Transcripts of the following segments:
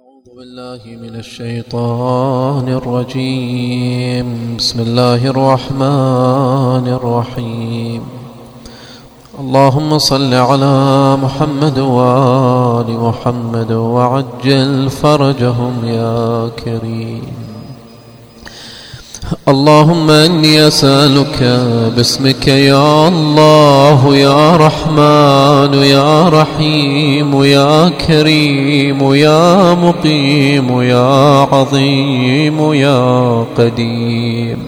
أعوذ بالله من الشيطان الرجيم. بسم الله الرحمن الرحيم. اللهم صل على محمد وآل محمد وعجل فرجهم يا كريم. اللهم إني أسألك باسمك يا الله يا رحمن يا رحيم يا كريم يا مقيم يا عظيم يا قديم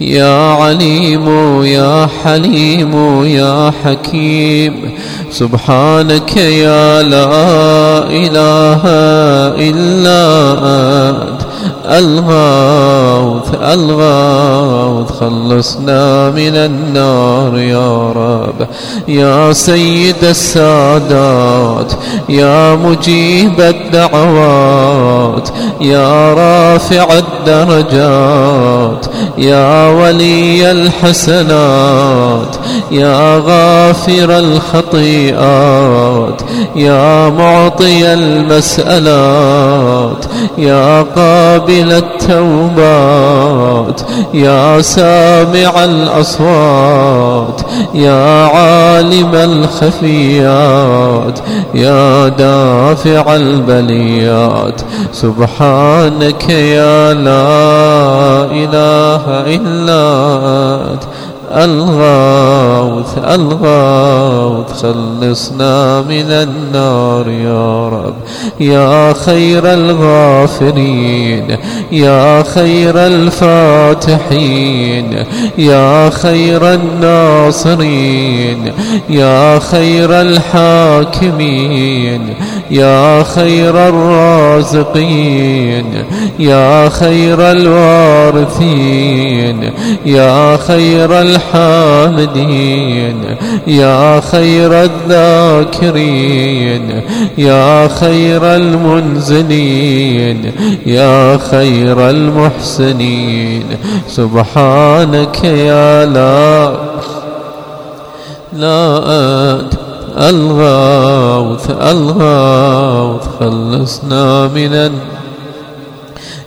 يا عليم يا حليم يا حكيم. سبحانك يا لا إله إلا أنت الغوث الغوث خلصنا من النار يا رب. يا سيد السادات يا مجيب الدعوات يا رافع الدرجات يا ولي الحسنات يا غافر الخطيئات يا معطي المسألات يا قابل التوبات. يا سامع الأصوات يا عالم الخفيات يا دافع البليات. سبحانك يا لا إله إلا أنت. الغاوث الغاوث خلصنا من النار يا رب. يا خير الغافرين يا خير الفاتحين يا خير الناصرين يا خير الحاكمين يا خير الرازقين يا خير الوارثين يا خير الحامدين يا خير الذاكرين يا خير المنزلين يا خير المحسنين. سبحانك يا لا لا أنت الغاوث الغاوث خلصنا من النار.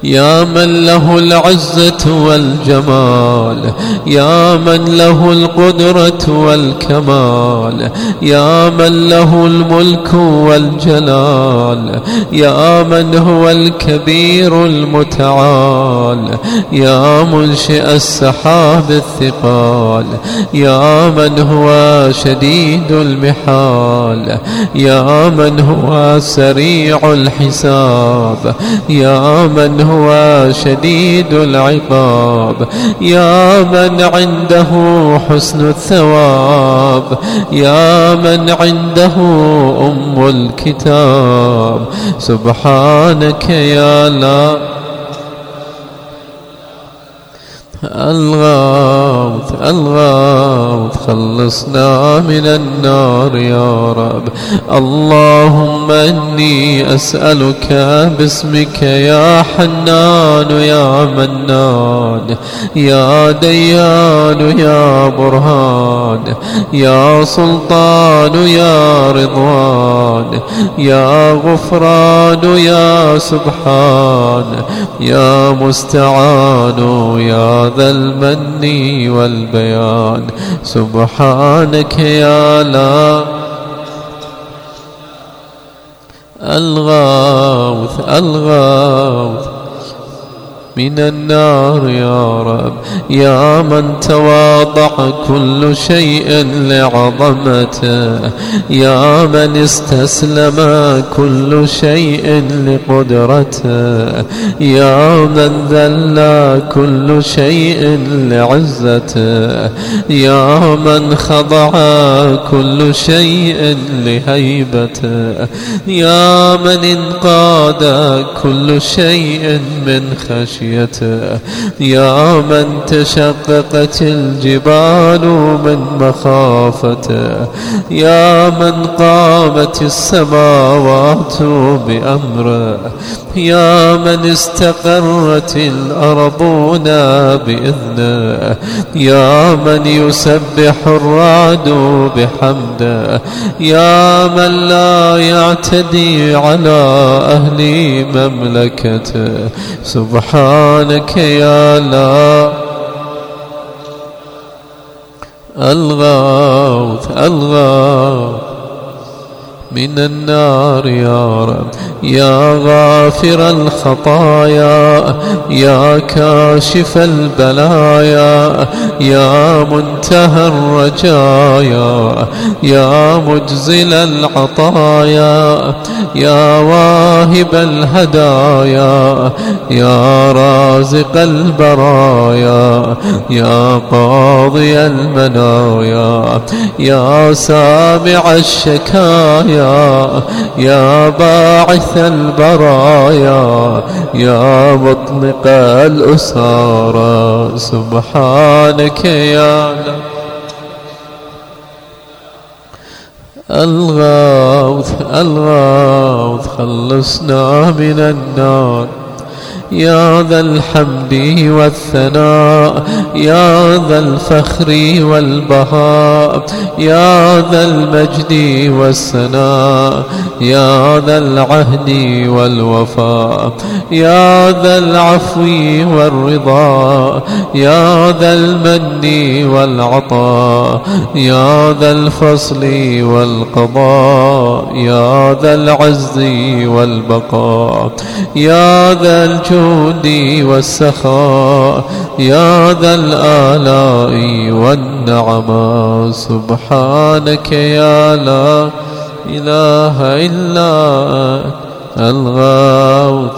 يا من له العزة والجمال يا من له القدرة والكمال يا من له الملك والجلال يا من هو الكبير المتعال يا منشئ السحاب الثقال يا من هو شديد المحال يا من هو سريع الحساب يا من هو هو شديد العقاب. يا من عنده حسن الثواب. يا من عنده أم الكتاب. سبحانك يا لا الغوث الغوث خلصنا من النار يا رب. اللهم إني أسألك باسمك يا حنان يا منان يا ديان يا برهان يا سلطان يا رضوان يا غفران يا سبحان يا مستعان يا ذا المن والبيان. سبحانك يا لا الغاوث الغاوث من النار يا رب. يا من تواضع كل شيء لعظمته. يا من استسلم كل شيء لقدرته. يا من ذل كل شيء لعزته. يا من خضع كل شيء لهيبته. يا من انقاد كل شيء من خشيته. خشيته يا من تشققت الجبال من مخافته يا من قامت السماوات بأمره يا من استقرت الأرضون بإذنه يا من يسبح الرعد بحمده يا من لا يعتدي على أهل مملكته سبحانك يا لا الغوث الغوث. من النار يا رب يا غافر الخطايا يا كاشف البلايا يا منتهى الرجايا يا مجزل العطايا يا واهب الهدايا يا رازق البرايا يا قاضي المنايا يا سامع الشكايا يا باعث البرايا يا مطلق الأسارى. سبحانك يا الغوث الغوث خلصنا من النار. يا ذا الحمد والثناء يا ذا الفخر والبهاء يا ذا المجد والسناء يا ذا العهد والوفاء يا ذا العفو والرضا يا ذا المن والعطاء يا ذا الفصل والقضاء يا ذا العز والبقاء يا ذا الجود الجود والسخاء يا ذا الآلاء والنعماء سبحانك يا لا إله إلا الغاوث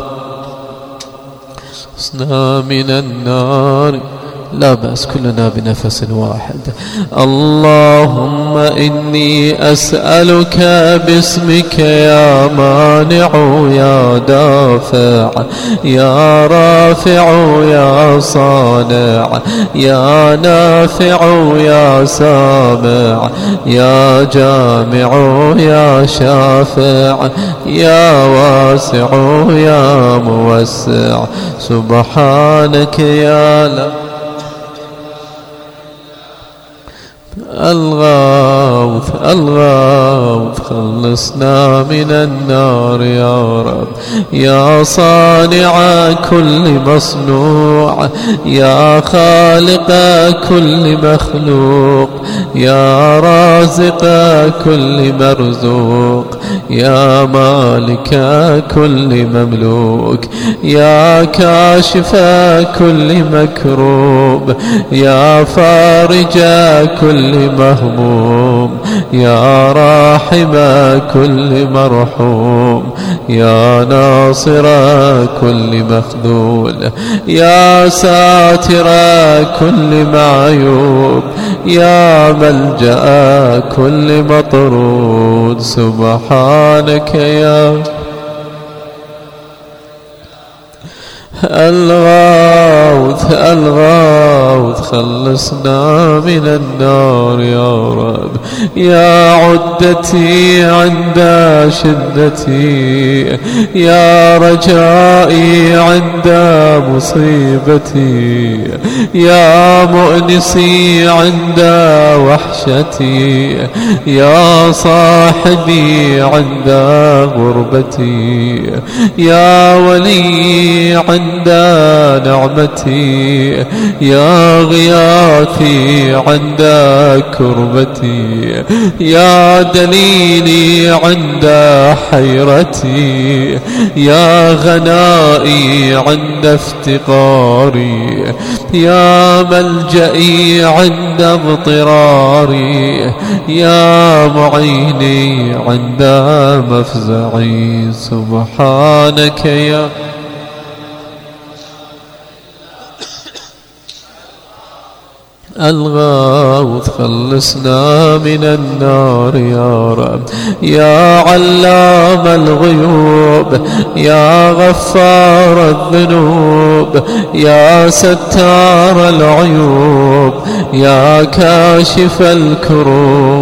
أصنا من النار. لا بأس كلنا بنفس واحد. اللهم إني أسألك باسمك يا مانع يا دافع يا رافع يا صانع يا نافع يا سامع يا جامع يا شافع يا واسع يا موسع. سبحانك يا لك الغوث الغوث خلصنا من النار يا رب. يا صانع كل مصنوع يا خالق كل مخلوق يا رازق كل مرزوق يا مالك كل مملوك يا كاشف كل مكروب يا فارج كل مهموم يا راحم كل مرحوم يا ناصر كل مخذول يا ساتر كل معيوب يا ملجأ كل مطرود سبحانك يا الغاوث الغاوث خلصنا من النار يا رب. يا عدتي عند شدتي يا رجائي عند مصيبتي يا مؤنسي عند وحشتي يا صاحبي عند غربتي يا ولي عند عند نعمتي يا غياثي عند كربتي يا دليلي عند حيرتي يا غنائي عند افتقاري يا ملجئي عند اضطراري يا معيني عند مفزعي. سبحانك يا الغوث خلصنا من النار يا رب. يا علام الغيوب يا غفار الذنوب يا ستار العيوب يا كاشف الكروب.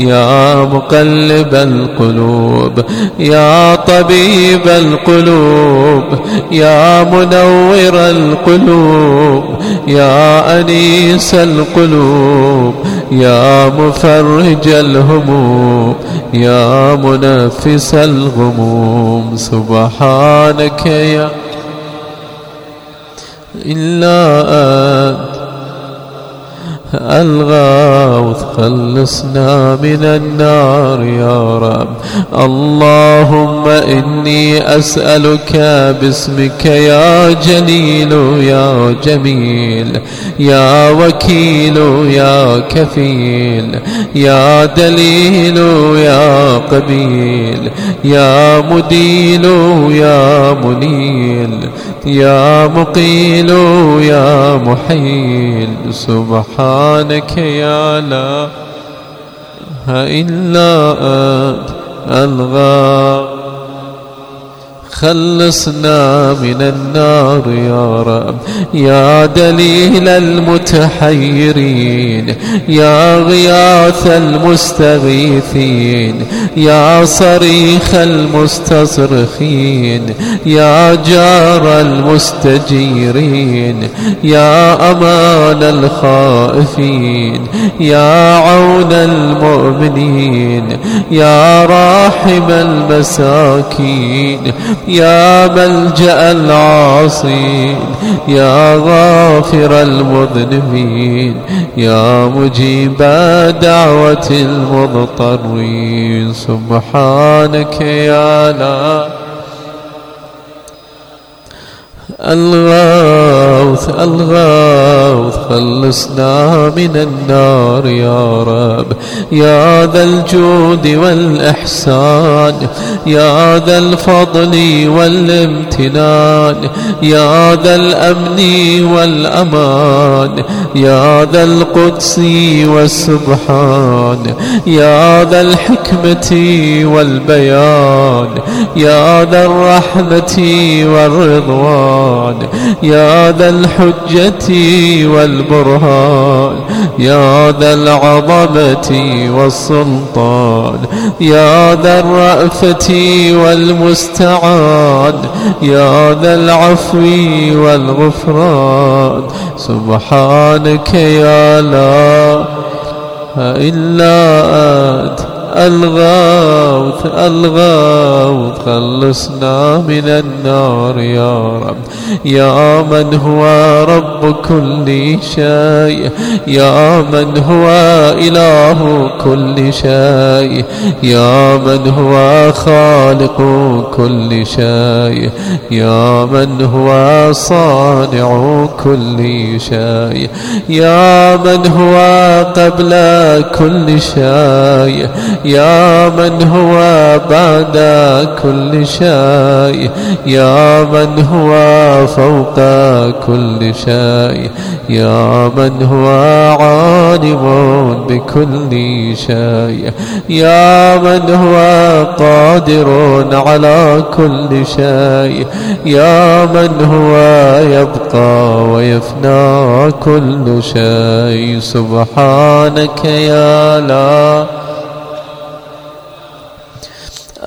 يا مقلب القلوب يا طبيب القلوب يا منور القلوب يا أنيس القلوب يا مفرج الهموم يا منفس الغموم. سبحانك يا إلا أنت. الغوث خلصنا من النار يا رب. اللهم إني أسألك باسمك يا جليل يا جميل يا وكيل يا كفيل يا دليل يا قبيل يا مديل يا منيل يا مقيل يا محيل. سبحانك يا لا إلا أنت الغار خلصنا من النار يا رب. يا دليل المتحيرين يا غياث المستغيثين يا صريخ المستصرخين يا جار المستجيرين يا أمان الخائفين يا عون المؤمنين يا راحم المساكين. يا ملجأ العاصين يا غافر المذنبين يا مجيب دعوة المضطرين. سبحانك يا لا الغوث الغوث خلصنا من النار يا رب. يا ذا الجود والإحسان يا ذا الفضل والامتنان يا ذا الأمن والأمان يا ذا القدس والسبحان يا ذا الحكمة والبيان يا ذا الرحمة والرضوان. القرآن يا ذا الحجة والبرهان. يا ذا العظمة والسلطان. يا ذا الرأفة والمستعان. يا ذا العفو والغفران. سبحانك يا لا إلا أنت. الغوث الغوث خلصنا من النار يا رب. يا من هو رب كل شيء. يا من هو إله كل شيء. يا من هو خالق كل شيء. يا من هو صانع كل شيء. يا من هو قبل كل شيء. يا من هو بعد كل شيء؟ يا من هو فوق كل شيء؟ يا من هو عالم بكل شيء؟ يا من هو قادر على كل شيء؟ يا من هو يبقى ويفنى كل شيء؟ سبحانك يا لا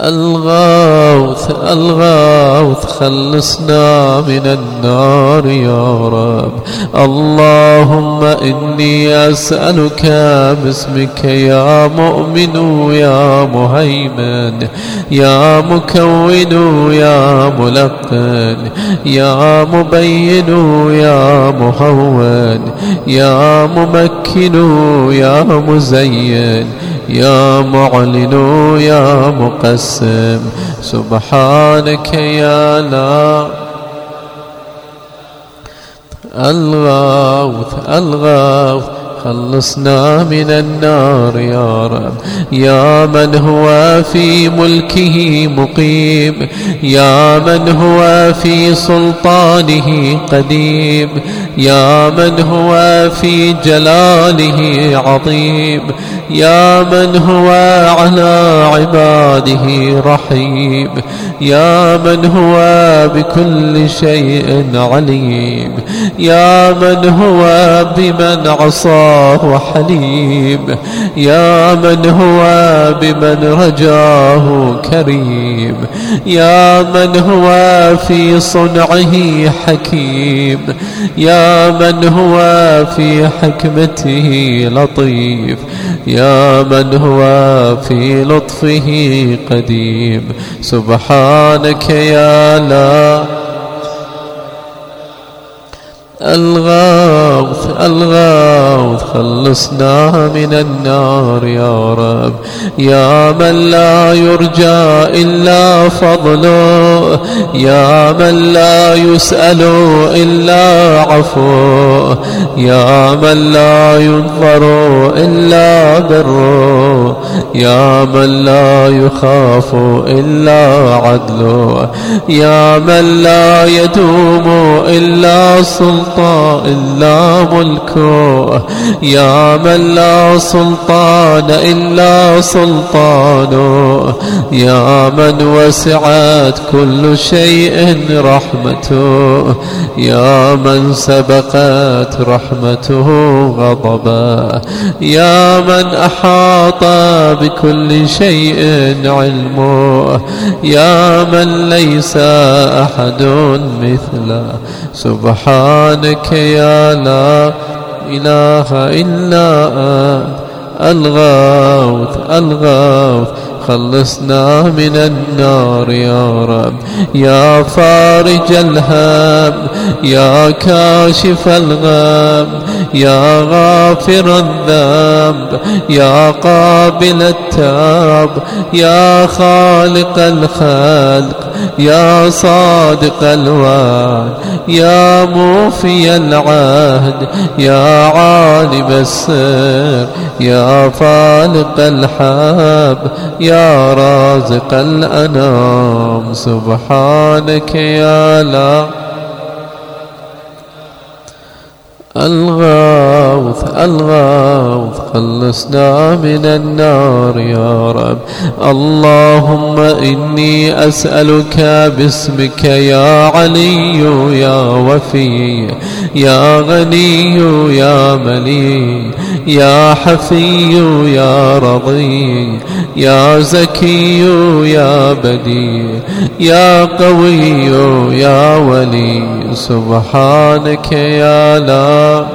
الغوث الغوث خلصنا من النار يا رب. اللهم إني أسألك باسمك يا مؤمن يا مهيمن يا مكون يا ملقن يا مبين يا مهون يا ممكن يا مزين. يا معلن يا مقسم سبحانك يا لا. الغوث الغوث خلصنا من النار يا رب. يا من هو في ملكه مقيم يا من هو في سلطانه قديم يا من هو في جلاله عظيم. يا من هو على عباده رحيم. يا من هو بكل شيء عليم. يا من هو بمن عصاه حليم. يا من هو بمن رجاه كريم. يا من هو في صنعه حكيم. يا من هو في حكمته لطيف. يا من هو في لطفه قديم. سبحانك يا لا الغوث الغوث خلصنا من النار يا رب. يا من لا يرجى إلا فضله يا من لا يسأل إلا عفوه يا من لا ينظر إلا بره يا من لا يخاف إلا عدله يا من لا يدوم إلا سلطانه سلطان إلا ملكه يا من لا سلطان إلا سلطانه يا من وسعت كل شيء رحمته. يا من سبقت رحمته غضبا. يا من أحاط بكل شيء علمه. يا من ليس أحد مثله. سبحان سبحانك يا لا إله إلا أنت الغوث الغوث خلصنا من النار يا رب يا فارج الهم يا كاشف الغم يا غافر الذنب يا قابل التاب يا خالق الخلق يا صادق الوعد يا موفي العهد يا عالم السر يا فالق الحب يا رازق الأنام سبحانك يا لا الغوث الغوث خلصنا من النار يا رب. اللهم إني أسألك باسمك يا علي يا وفي يا غني يا ملي يا حفي يا رضي يا زكي يا بدي يا قوي يا ولي. سبحانك يا لا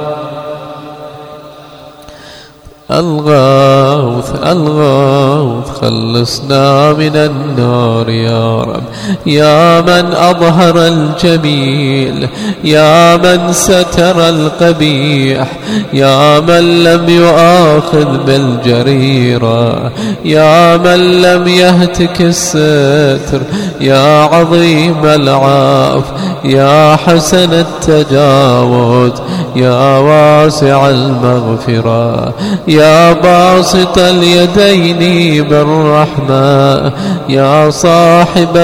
الغوث الغوث خلصنا من النار يا رب. يا من أظهر الجميل يا من ستر القبيح يا من لم يؤاخذ بالجريرة يا من لم يهتك الستر يا عظيم العاف يا حسن التجاوز يا واسع المغفرة يا باسط اليدين بالرحمة يا صاحب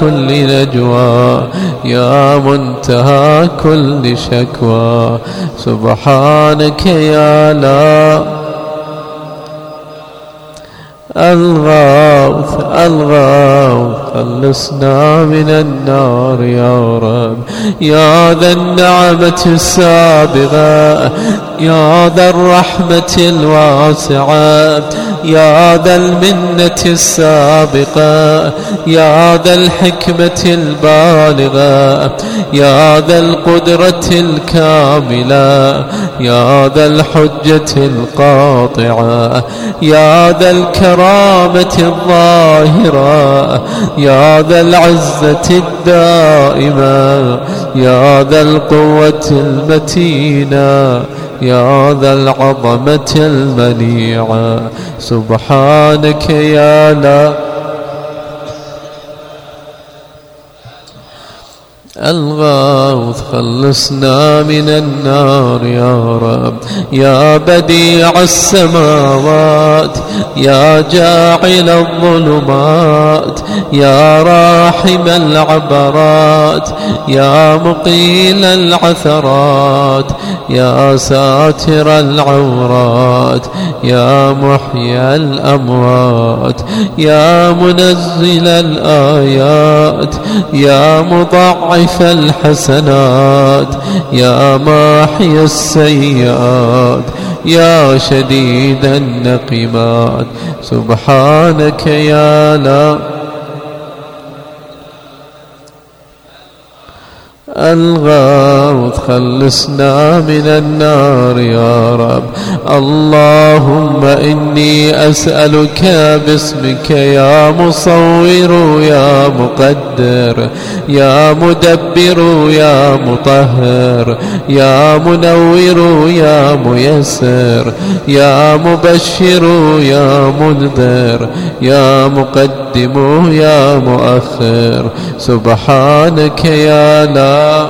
كل نجوى يا منتهى كل شكوى. سبحانك يا لا الغوث الغوث خلصنا من النار يا رب. يا ذا النعمة السابغة يا ذا الرحمة الواسعة يا ذا المنة السابقة يا ذا الحكمة البالغة يا ذا القدرة الكاملة يا ذا الحجة القاطعة يا ذا الكرامة الظاهرة يا ذا العزة الدائمة يا ذا القوة المتينة. يا ذا العظمة المنيعة. سبحانك يا لا الغوث خلصنا من النار يا رب. يا بديع السماوات يا جاعل الظلمات يا راحم العبرات يا مقيل العثرات يا ساتر العورات يا محيي الأموات يا منزل الآيات يا مضعف ضاعف الحسنات يا ماحي السيئات يا شديد النقمات سبحانك يا لا الغوث خلصنا من النار يا رب. اللهم إني أسألك باسمك يا مصور يا مقدر يا مدبر يا مطهر يا منور يا ميسر يا مبشر يا منذر يا مقدم يا مؤخر. سبحانك يا لا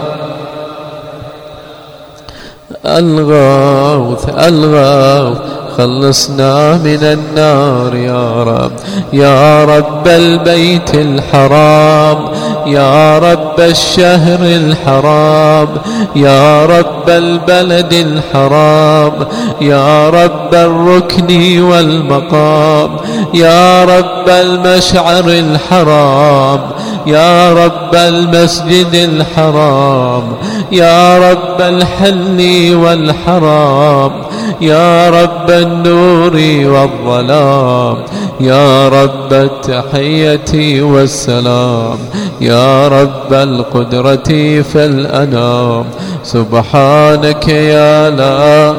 الغوث الغوث خلصنا من النار يا رب يا رب البيت الحرام يا رب الشهر الحرام يا رب البلد الحرام يا رب الركن والمقام يا رب المشعر الحرام يا رب المسجد الحرام يا رب الحل والحرام. يا رب النور والظلام يا رب التحية والسلام يا رب القدرة فالأنام سبحانك يا لا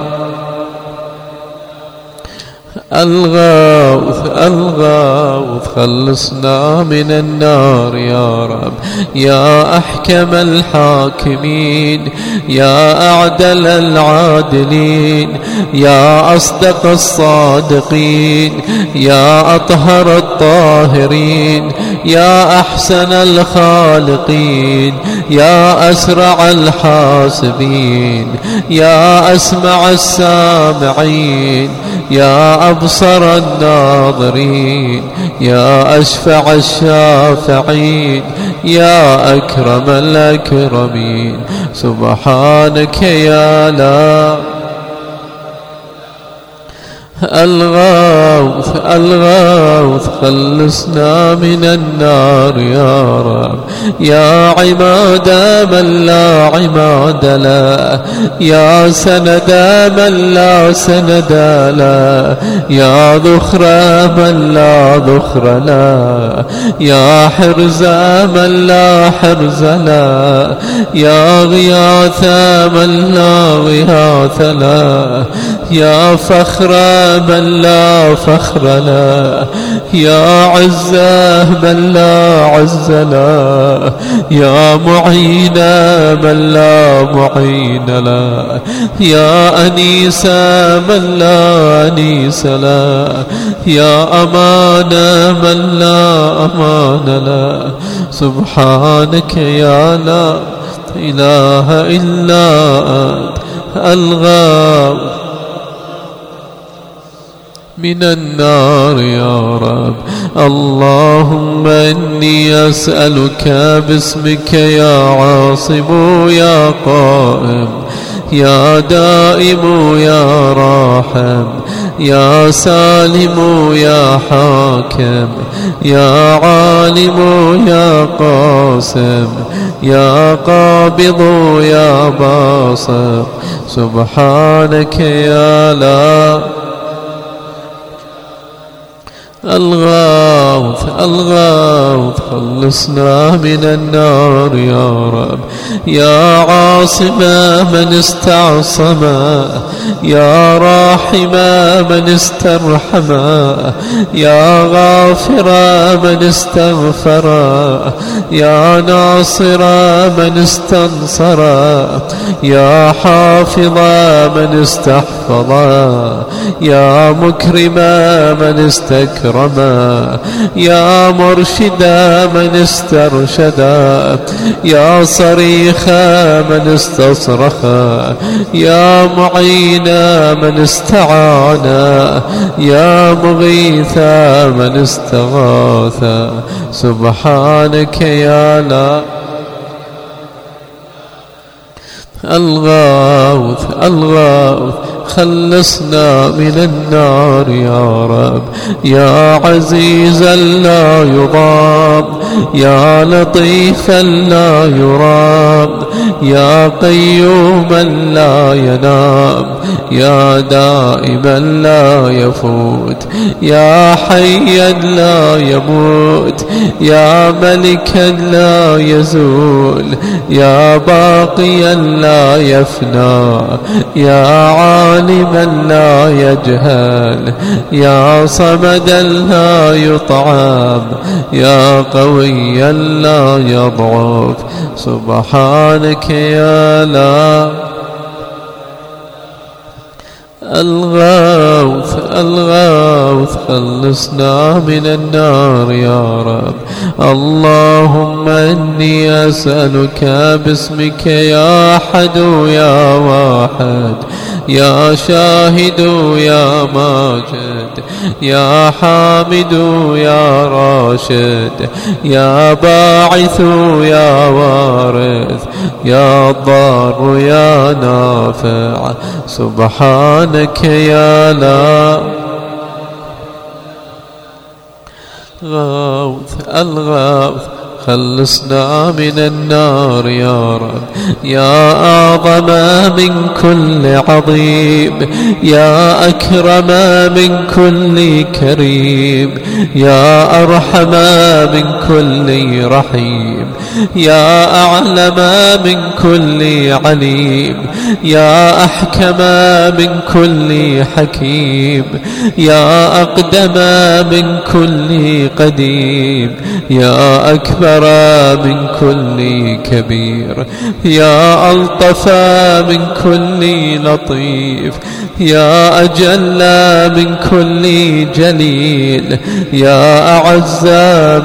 الغاوث الغاوث خلصنا من النار يا رب. يا أحكم الحاكمين يا أعدل العادلين يا أصدق الصادقين يا أطهر الطاهرين يا أحسن الخالقين يا أسرع الحاسبين يا أسمع السامعين يا أبصر الناظرين يا أشفع الشافعين يا أكرم الأكرمين. سبحانك يا لا الغوث الغوث خلصنا من النار يا رب. يا عماد من لا عماد له. يا سند من لا سند له. يا ذخر من لا ذخر له. يا حرز من لا حرز له. يا غياث من لا غياث له. يا فخر من لا فخر له يا عزة من لا عز له يا معين من لا معين له يا أنيس من لا أنيس له يا أمان من لا أمان له سبحانك يا لا إله إلا أنت. الغاوي من النار يا رب. اللهم إني أسألك باسمك يا عاصم يا قائم يا دائم يا راحم يا سالم يا حاكم يا عالم يا قاسم يا قابض يا باسط سبحانك يا لا الغاوث الغاوث خلصنا من النار يا رب. يا عاصم من استعصم يا راحم من استرحم يا غافر من استغفر يا ناصر من استنصر يا حافظ من استحفظ يا مكرم من استكرم استكرما يا مرشدا من استرشدا يا صريخا من استصرخا يا معينا من استعانا يا مغيثا من استغاثا سبحانك يا لا الغاوث الغاوث خلصنا من النار يا رب. يا عزيزا لا يضام يا لطيفا لا يرام يا قيوما لا ينام يا دائما لا يفوت يا حيا لا يموت يا ملكا لا يزول يا باقيا لا يفنى يا عالما لا يجهل. يا صمدا لا يطعم. يا قويا لا يضعف. سبحانك يا لا. الغوث الغوث خلصنا من النار يا رب. اللهم إني أسألك باسمك يا أحد يا واحد. يا شاهد يا ماجد يا حامد يا راشد يا باعث يا وارث يا ضار يا نافع سبحانك يا لا غوث الغوث. خلصنا من النار يا رب. يا أعظم من كل عظيم. يا أكرم من كل كريم. يا أرحم من كل رحيم. يا أعلم من كل عليم. يا أحكم من كل حكيم. يا أقدم من كل قديم. يا أكبر أكبر من كل كبير. يا ألطف من كل لطيف. يا أجل من كل جليل. يا أعز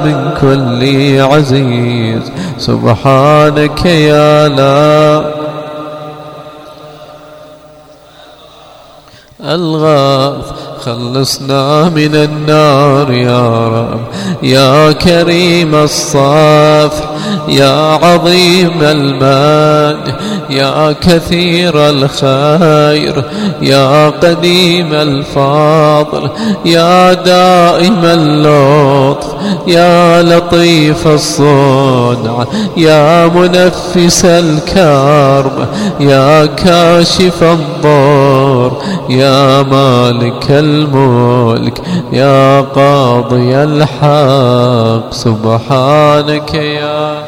من كل عزيز. سبحانك يا لا ألغاث. خلصنا من النار يا رب يا كريم الصفح يا عظيم المان يا كثير الخير يا قديم الفضل يا دائم اللطف يا لطيف الصنع يا منفس الكرب يا كاشف الضر. يا مالك الملك يا قاضي الحق سبحانك يا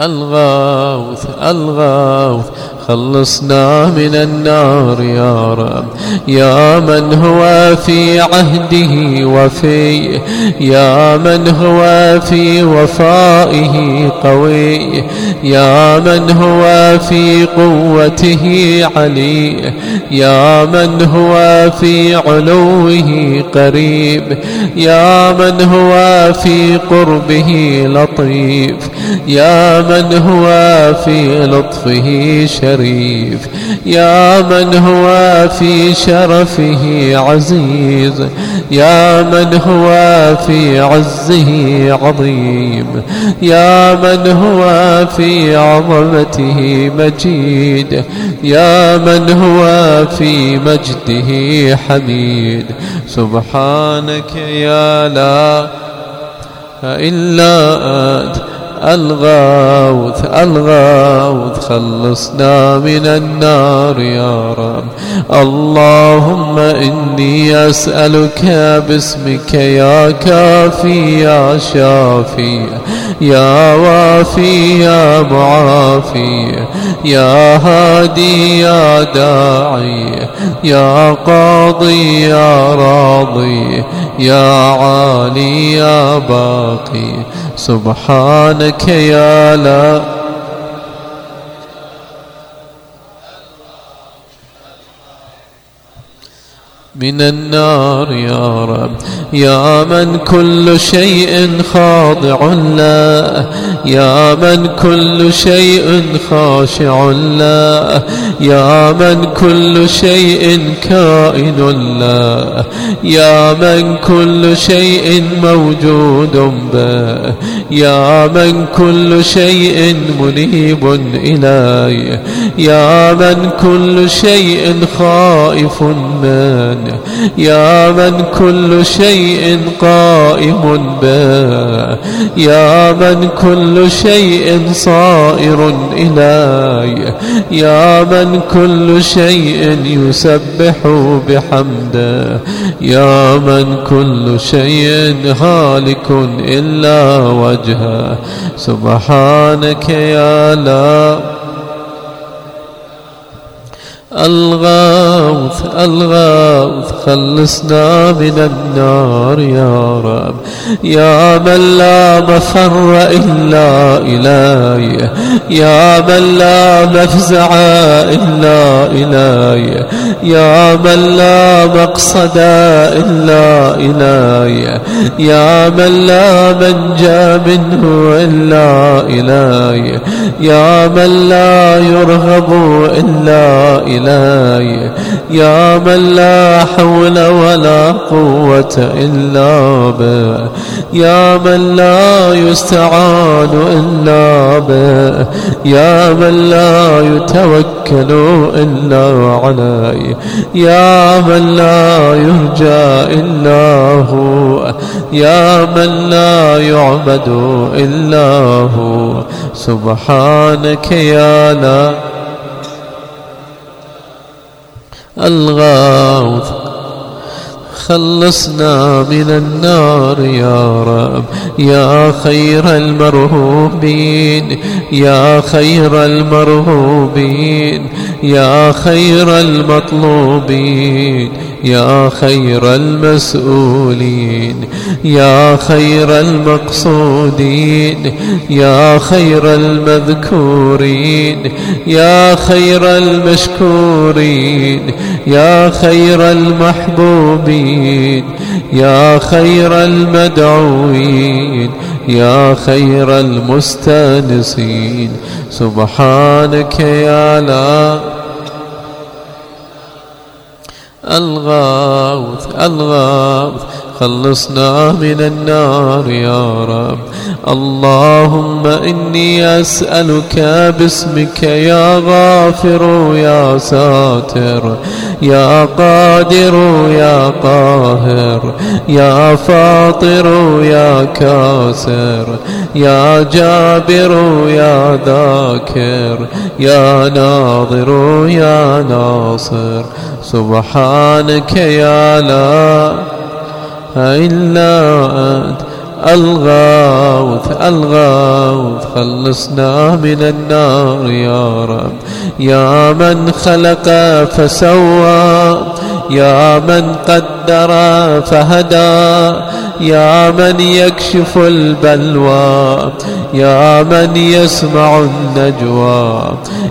الغوث الغوث خلصنا من النار يا رب. يا من هو في عهده وفي يا من هو في وفائه قوي. يا من هو في قوته علي. يا من هو في علوه قريب. يا من هو في قربه لطيف. يا من هو في لطفه شريف يا من هو في شرفه عزيز يا من هو في عزه عظيم يا من هو في عظمته مجيد يا من هو في مجده حميد. سبحانك يا لا إلا أنت. الغاوث الغاوث خلصنا من النار يا رب. اللهم إني أسألك باسمك يا كافي يا شافي يا وافي يا معافي يا هادي يا داعي يا قاضي يا راضي يا عالي يا باقي. سبحانك يا لا من النار يا رب. يا من كل شيء خاضع له يا من كل شيء خاشع له يا من كل شيء كائن له يا من كل شيء موجود به. يا من كل شيء منيب إليه. يا من كل شيء خائف منه. يا من كل شيء قائم به. يا من كل شيء صائر إلي. يا من كل شيء يسبح بحمده. يا من كل شيء هالك إلا وجهه. سبحانك يا لا الغوث الغوث خلصنا من النار يا رب. يا من لا مفر إلا إلي يا من لا مفزع إلا إلي يا من لا مقصد إلا إلي يا من لا منجى منه إلا إلي يا من لا يرغب إلا إلي يا من لا حول ولا قوة إلا به يا من لا يستعان إلا به يا من لا يتوكل إلا عليه. يا من لا يرجى إلا هو. يا من لا يعبد إلا هو. سبحانك يا لا الغاوث خلصنا من النار يا رب يا خير المرهوبين يا خير المرهوبين يا خير المطلوبين يا خير المسؤولين يا خير المقصودين يا خير المذكورين يا خير المشكورين يا خير المحبوبين. يا خير المدعوين يا خير المستانسين سبحانك يا لا الغاوث الغاوث خلصنا من النار يا رب. اللهم إني أسألك باسمك يا غافر يا ساتر يا قادر يا قاهر يا فاطر يا كاسر يا جابر يا ذاكر يا ناظر يا ناصر. سبحانك يا لا إلا أنت الغاوث الغاوث خلصنا من النار يا رب. يا من خلق فسوى. يا من قدر فهدى يا من يكشف البلوى يا من يسمع النجوى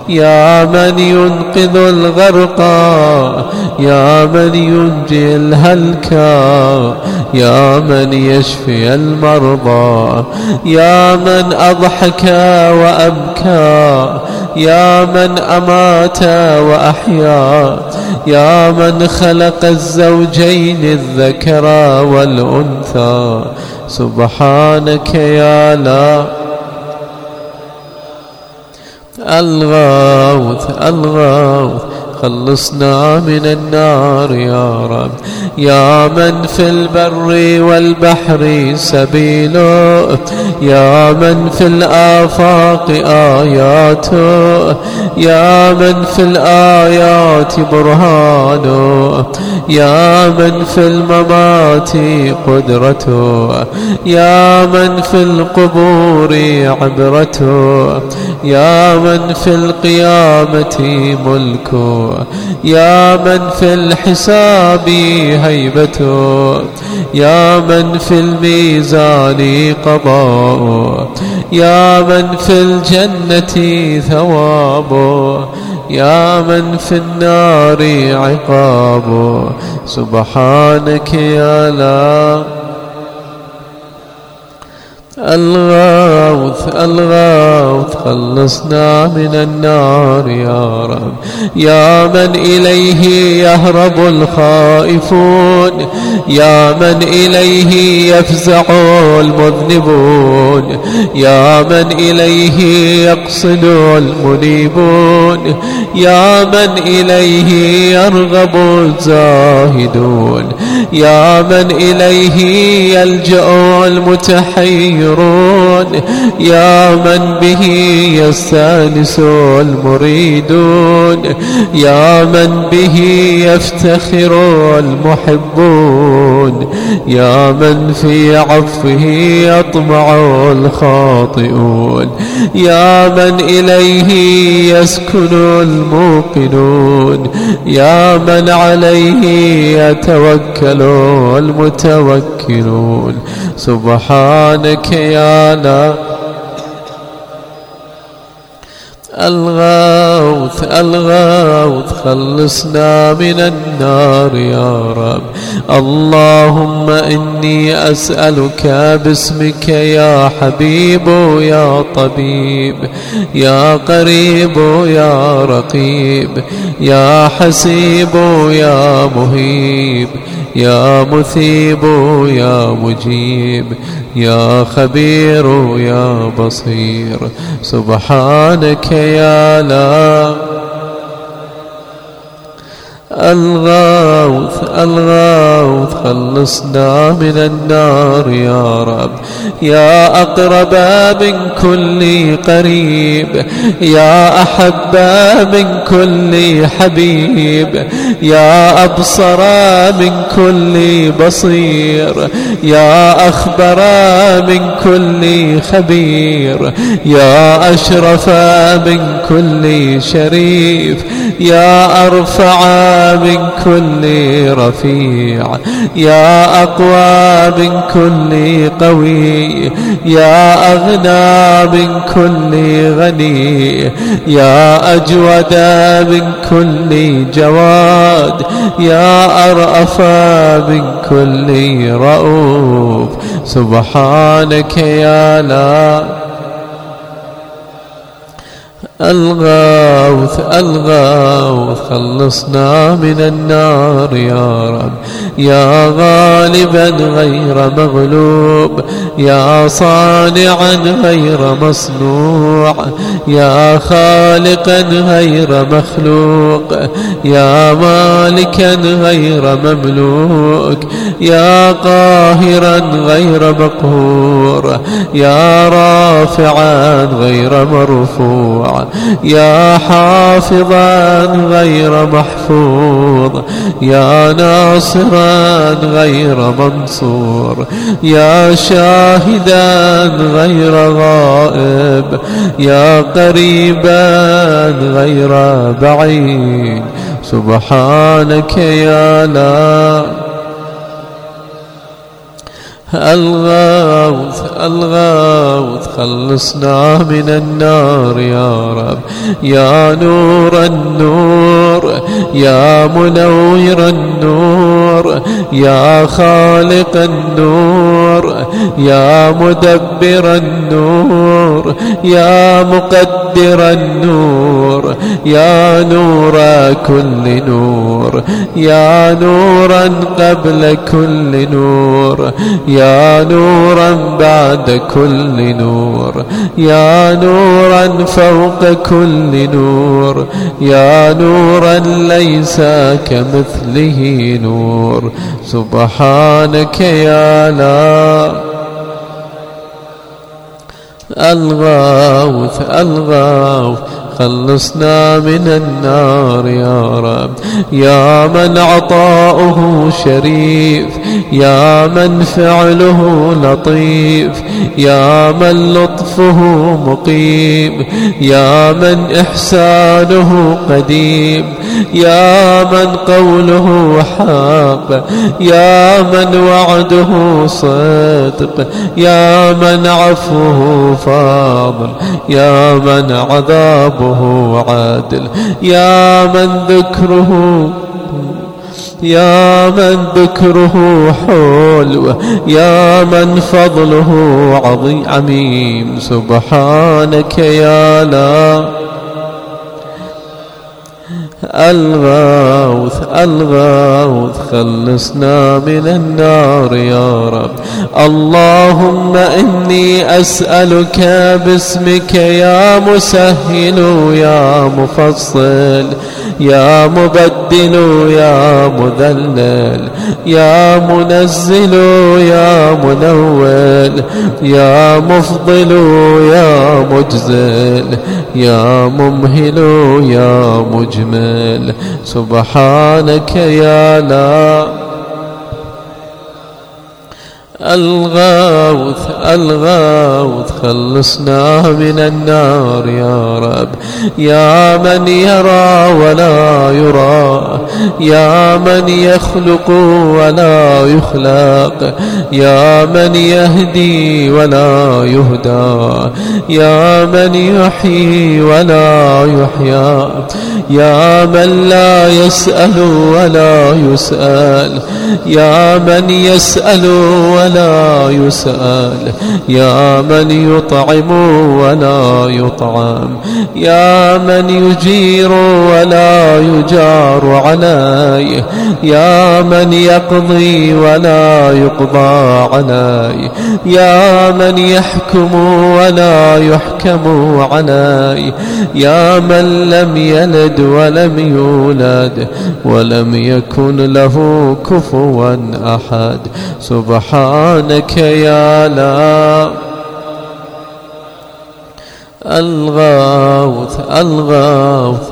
يا من ينقذ الغرقى يا من ينجي الهلكى يا من يشفي المرضى يا من أضحك وأبكى يا من أمات وأحيا يا من خلق الزوجين الذكر والأنثى. سبحانك يا لا الغاوث الغاوث خلصنا من النار يا رب. يا من في البر والبحر سبيله يا من في الآفاق آياته يا من في الآيات برهانه يا من في الممات قدرته يا من في القبور عبرته يا من في القيامة ملكه يا من في الحساب هيبته يا من في الميزان قضاء يا من في الجنة ثوابه يا من في النار عقاب سبحانك يا لا الغوث الغوث خلصنا من النار يا رب. يا من إليه يهرب الخائفون يا من إليه يفزع المذنبون يا من إليه يقصد المنيبون يا من إليه يرغب الزاهدون يا من إليه يلجأ المتحير ينكرون يا من به يستانس المريدون؟ يا من به يفتخر المحبون؟ يا من في عفه يطمع الخاطئون؟ يا من إليه يسكن الموقنون؟ يا من عليه يتوكل المتوكلون؟ سبحانك يا الغوث الغوث خلصنا من النار يا رب. اللهم إني أسألك باسمك يا حبيب يا طبيب يا قريب يا رقيب يا حسيب يا مهيب يا مثيب يا مجيب. يا خبير يا بصير سبحانك يا لا الغوث الغوث خلصنا من النار يا رب. يا أقرب من كل قريب يا أحب من كل حبيب يا أبصر من كل بصير يا أخبر من كل خبير يا أشرف من كل شريف يا أرفع من كل رفيع. يا أقوى من كل قوي. يا أغنى من كل غني. يا أجود من كل جواد. يا أرأف من كل رؤوف. سبحانك يا لا الغاوث الغاوث خلصنا من النار يا رب. يا غالبا غير مغلوب يا صانعا غير مصنوع يا خالقا غير مخلوق يا مالكا غير مملوك يا قاهرا غير مقهور يا رافعا غير مرفوع. يا حافظا غير محفوظ يا ناصرا غير منصور يا شاهدا غير غائب يا قريبا غير بعيد. سبحانك يا لا الغوث الغوث خلصنا من النار يا رب. يا نور النور يا منور النور يا خالق النور. يا مدبر النور يا مقدر النور يا نور كل نور يا نورا قبل كل نور يا نورا بعد كل نور يا نورا فوق كل نور يا نورا ليس كمثله نور. سبحانك يا لا الغاوث الغاوث خلصنا من النار يا رب. يا من عطاؤه شريف يا من فعله لطيف يا من لطفه مقيم يا من إحسانه قديم يا من قوله حق يا من وعده صدق يا من عفوه فاضل يا من عذابه أمره عادل. يا من ذكره يا من ذكره حلو يا من فضله عظيم. عميم سبحانك يا لا الغوث الغوث خلصنا من النار يا رب. اللهم إني أسألك باسمك يا مسهل يا مفصل يا مبدل يا مذلل يا منزل يا منول يا مفضل يا مجزل يا ممهل يا مجمل. سبحانك يا لا الغاوث الغاوث خلصنا من النار يا رب. يا من يرى ولا يرى. يا من يخلق ولا يخلق. يا من يهدي ولا يهدى. يا من يحيي ولا يحيى يا من لا يسأل ولا يسأل. يا من يسأل ولا ولا يسأل. يا من يطعم ولا يطعم. يا من يجير ولا يجار عليه. يا من يقضي ولا يقضى عليه. يا من يحكم ولا يحكم عليه. يا من لم يلد ولم يولد ولم يكن له كفوا أحد. سبحان سبحانك يا لا ألغاوث ألغاوث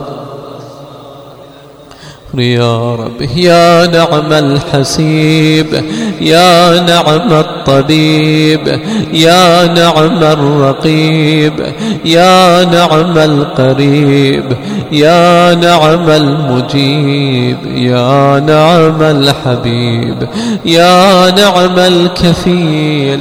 يا رب يا نعم الحسيب يا نعم الطبيب يا نعم الرقيب يا نعم القريب يا نعم المجيب يا نعم الحبيب يا نعم الكفيل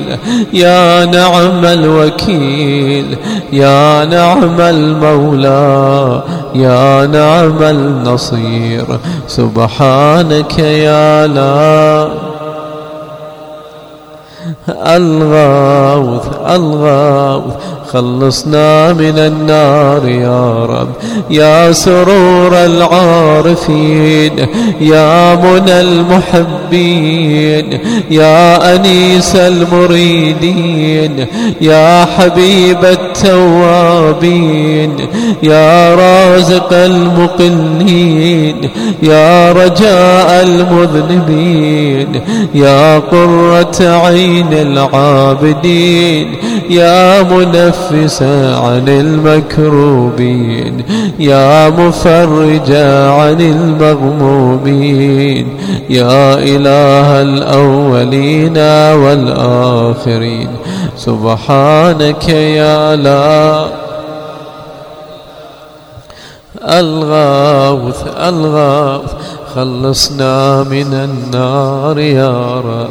يا نعم الوكيل يا نعم المولى يا نعم النصير سبحانك يا لا. الغاوث الغاوث خلصنا من النار يا رب. يا سرور العارفين يا منى المحبين يا أنيس المريدين يا حبيب التوابين يا رازق المقلين يا رجاء المذنبين يا قرة عين العابدين يا منفس منفس عن المكروبين يا مفرج عن المغمومين يا إله الأولين والآخرين. سبحانك يا لا ألغاوث ألغاوث. خلصنا من النار يا رب.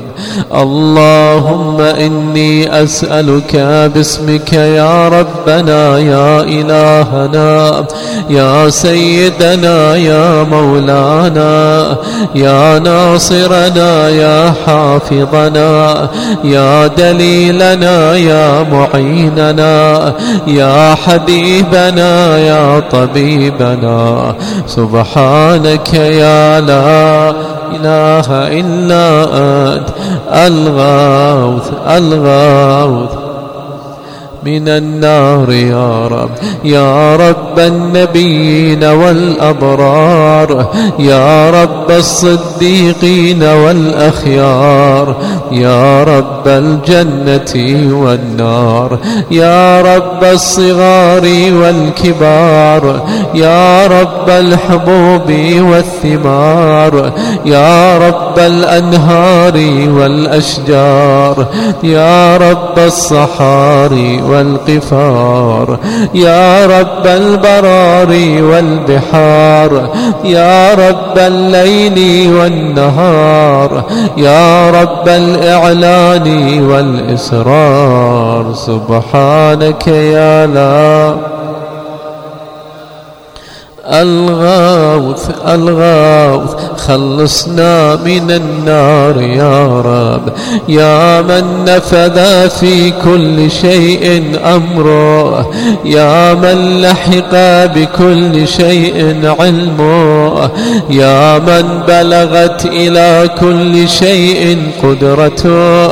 اللهم إني أسألك باسمك يا ربنا يا إلهنا يا سيدنا يا مولانا يا ناصرنا يا حافظنا يا دليلنا يا معيننا يا حبيبنا يا طبيبنا. سبحانك يا لا إله إلا أنت الغوث الغوث. من النار يا رب يا رب النبيين والأبرار يا رب الصديقين والأخيار يا رب الجنة والنار يا رب الصغار والكبار يا رب الحبوب والثمار يا رب الأنهار والأشجار يا رب الصحاري والقفار. يا رب البرار والبحار. يا رب الليل والنهار. يا رب الإعلان والإسرار. سبحانك يا لا الغوث الغوث خلصنا من النار يا رب. يا من نفذ في كل شيء أمره. يا من لحق بكل شيء علمه. يا من بلغت إلى كل شيء قدرته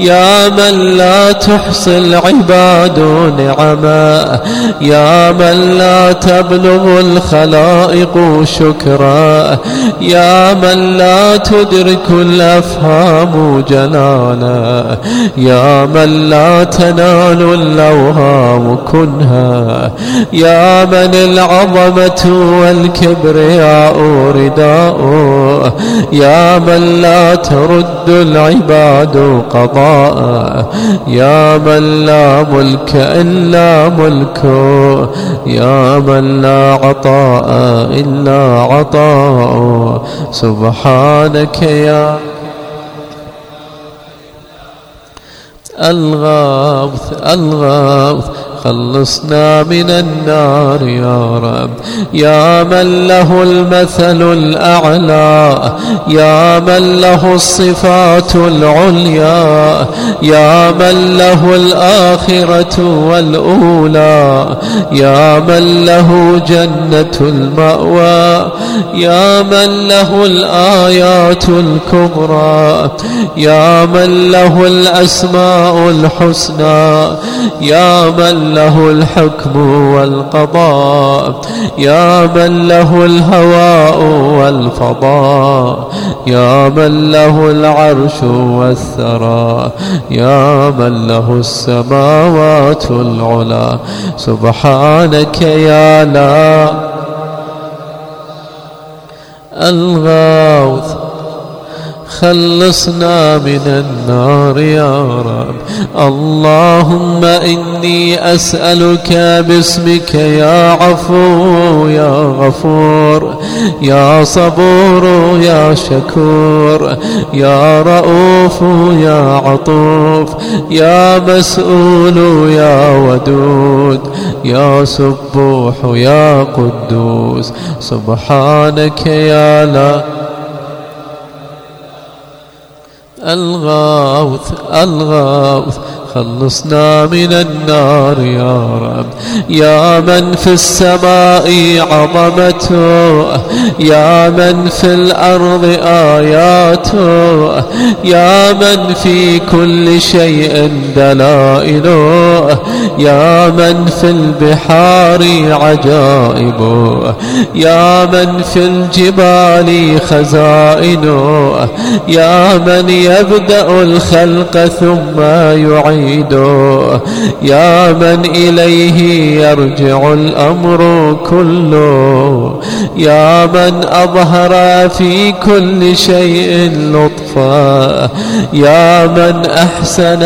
يا من لا تحصي العباد نعما يا من لا تبلغ الخلائق شكرا يا من لا تدرك الأفهام جلالا يا من لا تنال الأوهام كنها يا من العظمة والكبرياء رداء يا من لا ترد العباد قضاء. يا من لا ملك إلا ملكه. يا من لا عطاء إلا عطاء سبحانك يا الغاث الغاث خلصنا من النار يا رب. يا من له المثل الأعلى يا من له الصفات العليا يا من له الآخرة والأولى يا من له جنة المأوى يا من له الآيات الكبرى يا من له الأسماء الحسنى يا من له الحكم والقضاء يا من له الهواء والفضاء يا من له العرش والثرى يا من له السماوات العلا سبحانك يا لا الغاوث خلصنا من النار يا رب. اللهم إني أسألك باسمك يا عفو يا غفور يا صبور يا شكور يا رؤوف يا عطوف يا مسؤول يا ودود يا سبوح يا قدوس. سبحانك يا لا الغاوث الغاوث خلصنا من النار يا رب. يا من في السماء عظمته يا من في الأرض آياته يا من في كل شيء دلائله يا من في البحار عجائبه يا من في الجبال خزائنه يا من يبدأ الخلق ثم يعيد بعيد يا من إليه يرجع الأمر كله. يا من أظهر في كل شيء لطفا. يا من أحسن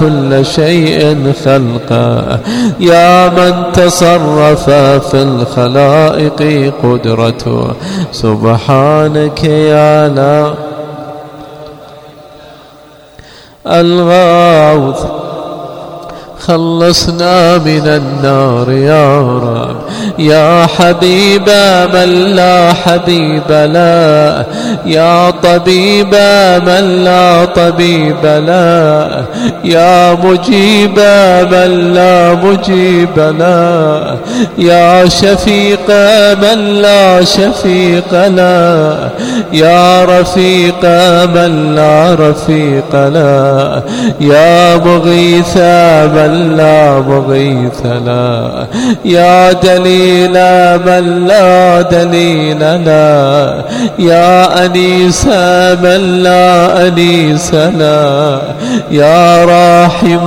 كل شيء خلقا. يا من تصرف في الخلائق قدرته. سبحانك يا لا الغاوث خلصنا من النار يا رب. يا حبيب من لا حبيب لا. يا طبيب من لا طبيب لا. يا مجيب من لا مجيب لا. يا شفيق من لا شفيق لا. يا رفيق من لا رفيق لا. يا مغيث من لا مغيث لا. يا دليل من لا دليل لا. يا أنيس من لا أنيس لا. يا راحم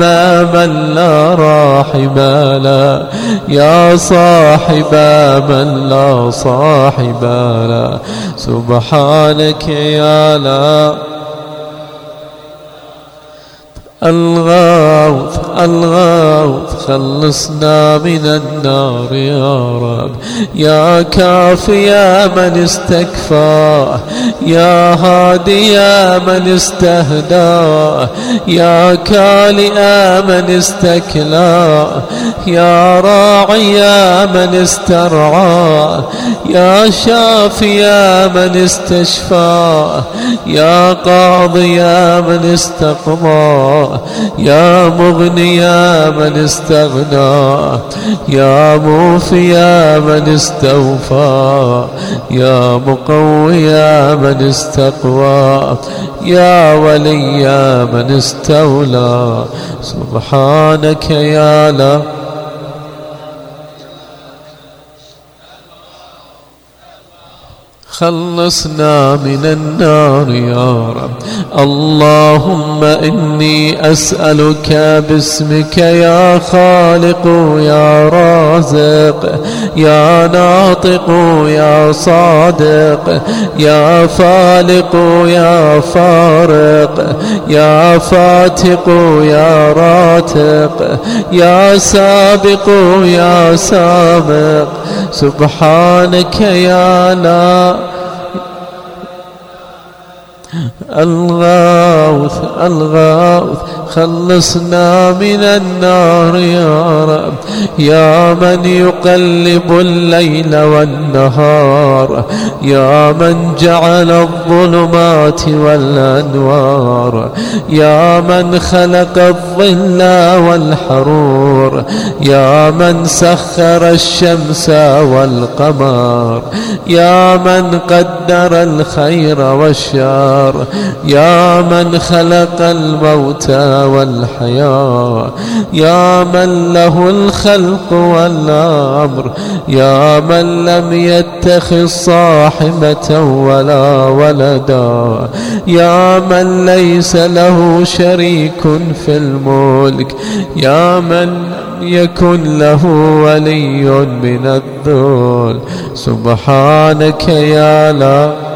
من لا راحم لا. يا صاحب من لا صاحب لا. سبحانك يا لا الغوث الغوث خلصنا من النار يا رب. يا كافي يا من استكفى يا هادي يا من استهدى يا كالئ من استكلى يا راعي يا من استرعى يا شافي يا من استشفى يا قاضي يا من استقضى. يا مغني يا من استغنى يا موفي يا من استوفى يا مقوي يا من استقوى يا ولي يا من استولى. سبحانك يا لا خلصنا من النار يا رب. اللهم إني أسألك باسمك يا خالق يا رازق يا ناطق يا صادق يا فالق يا فارق يا فاتق يا راتق يا سابق يا سابق. سبحانك يا لا الغاوث الغاوث خلصنا من النار يا رب يا من يقلب الليل والنهار يا من جعل الظلمات والأنوار يا من خلق الظل والحرور يا من سخر الشمس والقمر يا من قدر الخير والشر يا من خلق الموت والحياة يا من له الخلق والأمر يا من لم يتخذ صاحبة ولا ولدا يا من ليس له شريك في الملك يا من يكن له ولي من الذل. سبحانك يا لا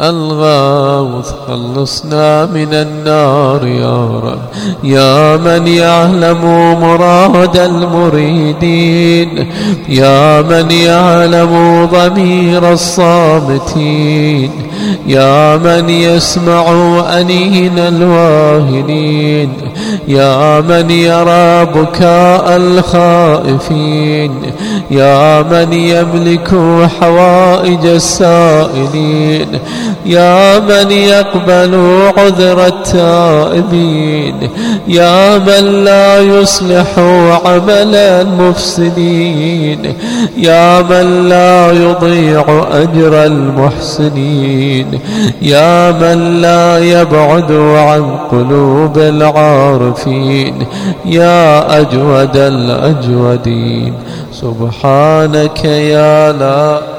الغاوث خلصنا من النار يا رب. يا من يعلم مراد المريدين. يا من يعلم ضمير الصامتين. يا من يسمع أنين الواهنين. يا من يرى بكاء الخائفين يا من يملك حوائج السائلين يا من يقبل عذر التائبين يا من لا يصلح عمل المفسدين يا من لا يضيع أجر المحسنين يا من لا يبعد عن قلوب العارفين. يا أجود الأجودين. سبحانك يا لا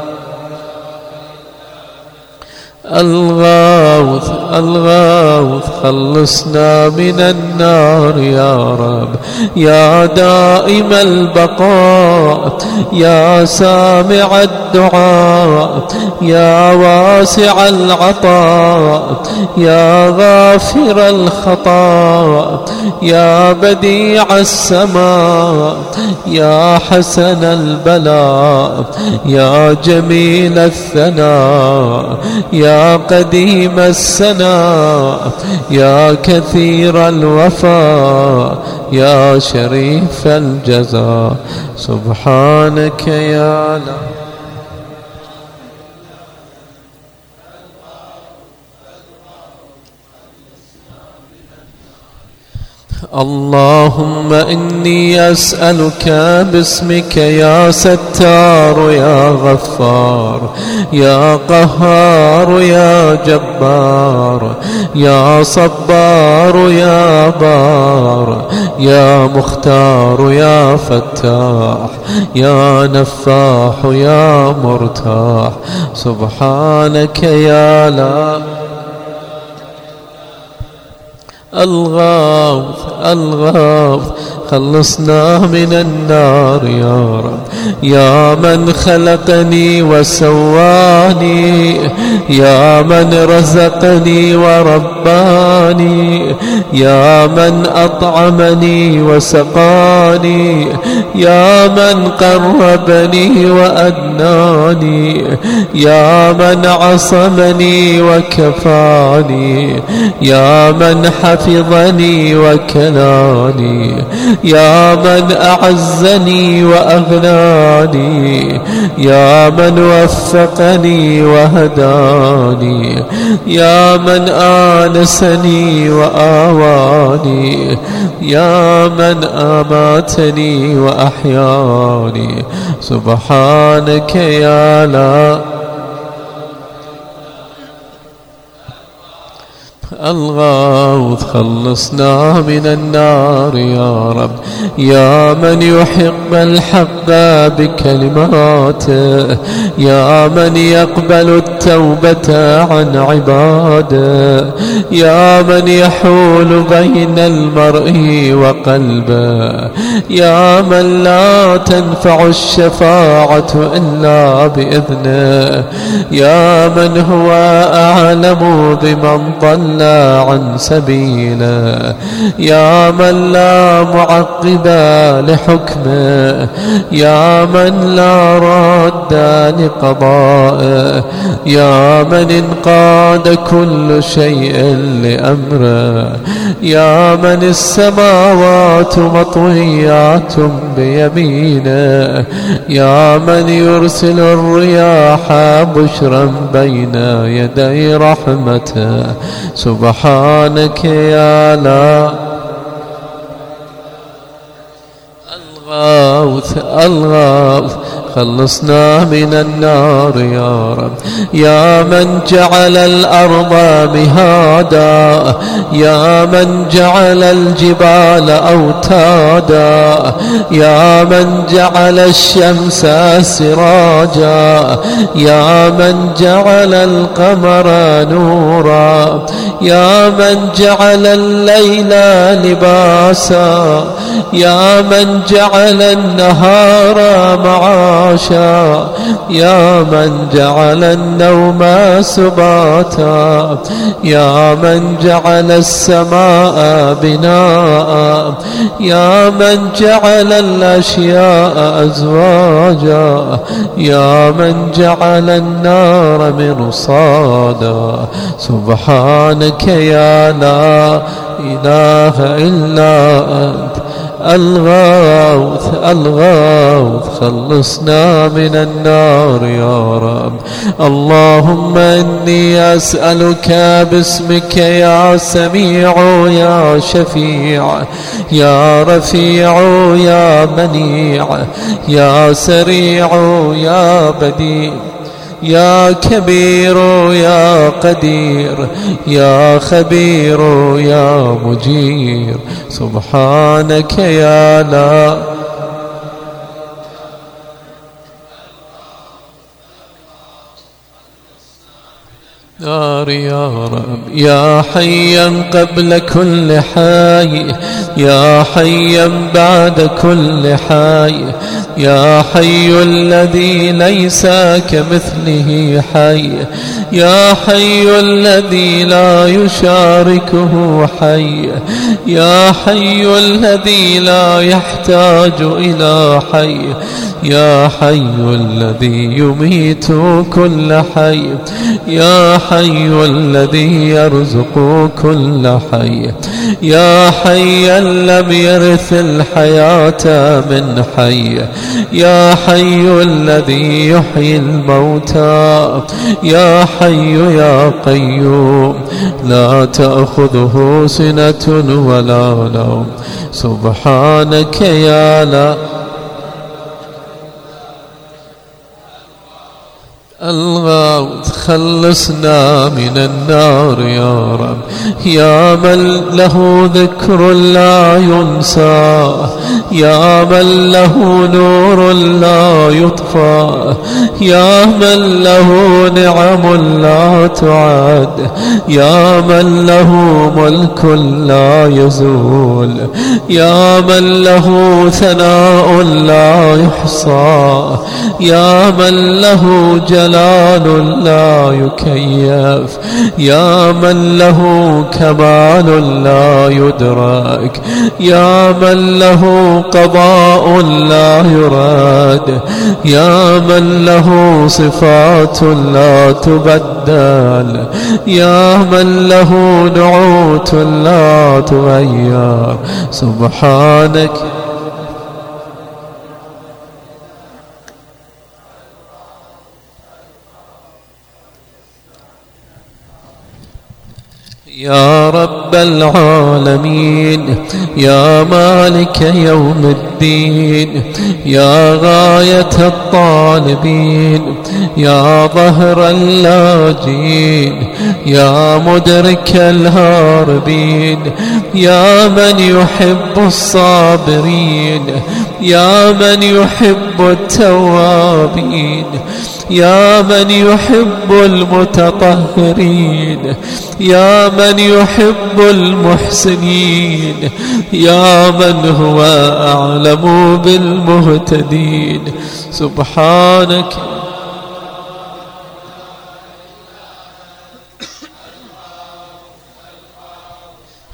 الغاوث الغاوث خلصنا من النار يا رب. يا دائم البقاء يا سامع الدعاء يا واسع العطاء يا غافر الخطا يا بديع السماء يا حسن البلاء يا جميل الثناء يا قديم السناء يا كثير الوفاء يا شريف الجزاء سبحانك يا لا اللهم إني أسألك باسمك يا ستار يا غفار يا قهار يا جبار يا صبار يا بار يا مختار يا فتاح يا نفاح يا مرتاح. سبحانك يا لا الغاوث الغاوث خلصنا من النار يا رب. يا من خلقني وسواني يا من رزقني ورباني يا من أطعمني وسقاني يا من قربني وأدناني يا من عصمني وكفاني يا من حفظني وكلاني يا من أعزني وأغناني يا من وفقني وهداني يا من آنسني وآواني يا من أماتني وأحياني. سبحانك يا لا الغوث خلصنا من النار يا رب. يا من يحب الحق بكلماته يا من يقبل التوبة عن عباده يا من يحول بين المرء وقلبه يا من لا تنفع الشفاعة إلا بإذنه يا من هو أعلم بمن ضل عن سبيله يا من لا معقب لحكمه يا من لا راد لقضائه يا من انقاد كل شيء لأمره يا من السماوات مطويات بيمينه يا من يرسل الرياح بشرا بين يدي رحمته. سبحانك يا لا الغوث الغوث خلصنا من النار يا رب. يا من جعل الأرض مهادا يا من جعل الجبال أوتادا يا من جعل الشمس سراجا يا من جعل القمر نورا يا من جعل الليل لباسا يا من جعل النهار معاشا. يا من جعل النوم سباتا يا من جعل السماء بناء يا من جعل الأشياء أزواجا يا من جعل النار مرصادا. سبحانك يا لا إله إلا أنت. الغوث الغوث خلصنا من النار يا رب. اللهم إني أسألك باسمك يا سميع يا شفيع يا رفيع يا منيع يا سريع يا بديع. يا كبير يا قدير يا خبير يا مجير. سبحانك يا لا نار يا رب يا حيا قبل كل حي يا حيا بعد كل حي يا حي الذي ليس كمثله حي يا حي الذي لا يشاركه حي يا حي الذي لا يحتاج إلى حي يا حي الذي يميت كل حي. يا حي الذي يرزق كل حي. يا حيا لم يرث الحياة من حي. يا حي الذي يحيي الموتى. يا حي يا قيوم. لا تأخذه سنة ولا نوم. سبحانك يا لا الغوث خلصنا من النار يا رب. يا من له ذكر لا ينسى يا من له نور لا يطفى يا من له نعم لا تعد يا من له ملك لا يزول يا من له ثناء لا يحصى يا من له جلال جلال لا يكيف. يا من له كمال لا يدرك. يا من له قضاء لا يراد. يا من له صفات لا تبدل. يا من له نعوت لا تغير. سبحانك يا رب العالمين يا مالك يوم الدين يا غاية الطالبين يا ظهر اللاجين يا مدرك الهاربين يا من يحب الصابرين يا من يحب التوابين يا من يحب المتطهرين يا من يحب المحسنين يا من هو أعلم بالمهتدين. سبحانك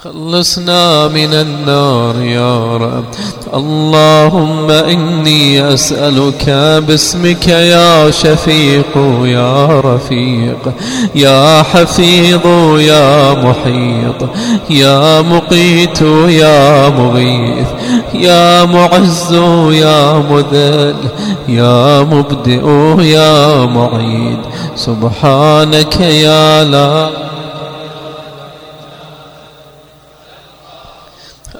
خلصنا من النار يا رب. اللهم إني أسألك باسمك يا شفيق يا رفيق يا حفيظ يا محيط يا مقيت يا مغيث يا معز يا مذل يا مبدئ يا معيد. سبحانك يا لا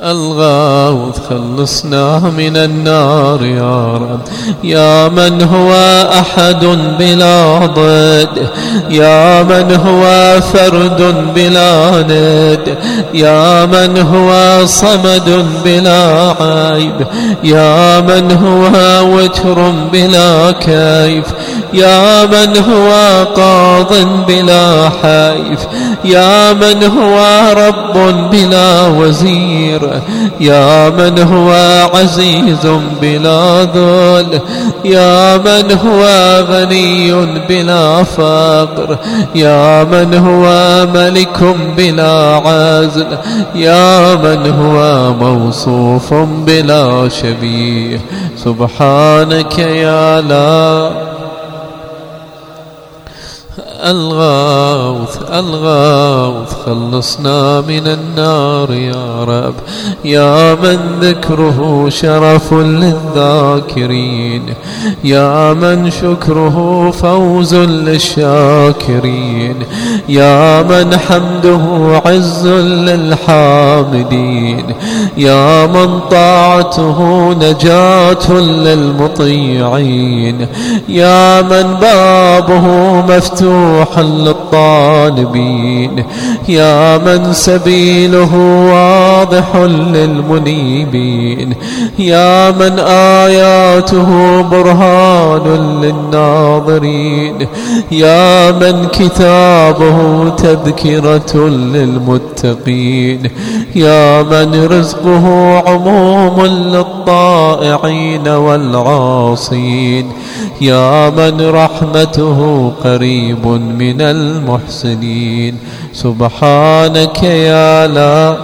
الغوث خلصنا من النار يا رب. يا من هو أحد بلا ضد. يا من هو فرد بلا ند. يا من هو صمد بلا عيب. يا من هو وتر بلا كيف. يا من هو قاض بلا حيف. يا من هو رب بلا وزير. يا من هو عزيز بلا ذل يا من هو غني بلا فقر يا من هو ملك بلا عزل يا من هو موصوف بلا شبيه. سبحانك يا لا الغوث الغوث خلصنا من النار يا رب. يا من ذكره شرف للذاكرين. يا من شكره فوز للشاكرين. يا من حمده عز للحامدين. يا من طاعته نجاة للمطيعين. يا من بابه مفتوح روحا للطالبين. يا من سبيله واضح للمنيبين. يا من آياته برهان للناظرين. يا من كتابه تذكرة للمتقين. يا من رزقه عموم للطائعين والعاصين. يا من رحمته قريب من المحسنين. سبحانك يا لا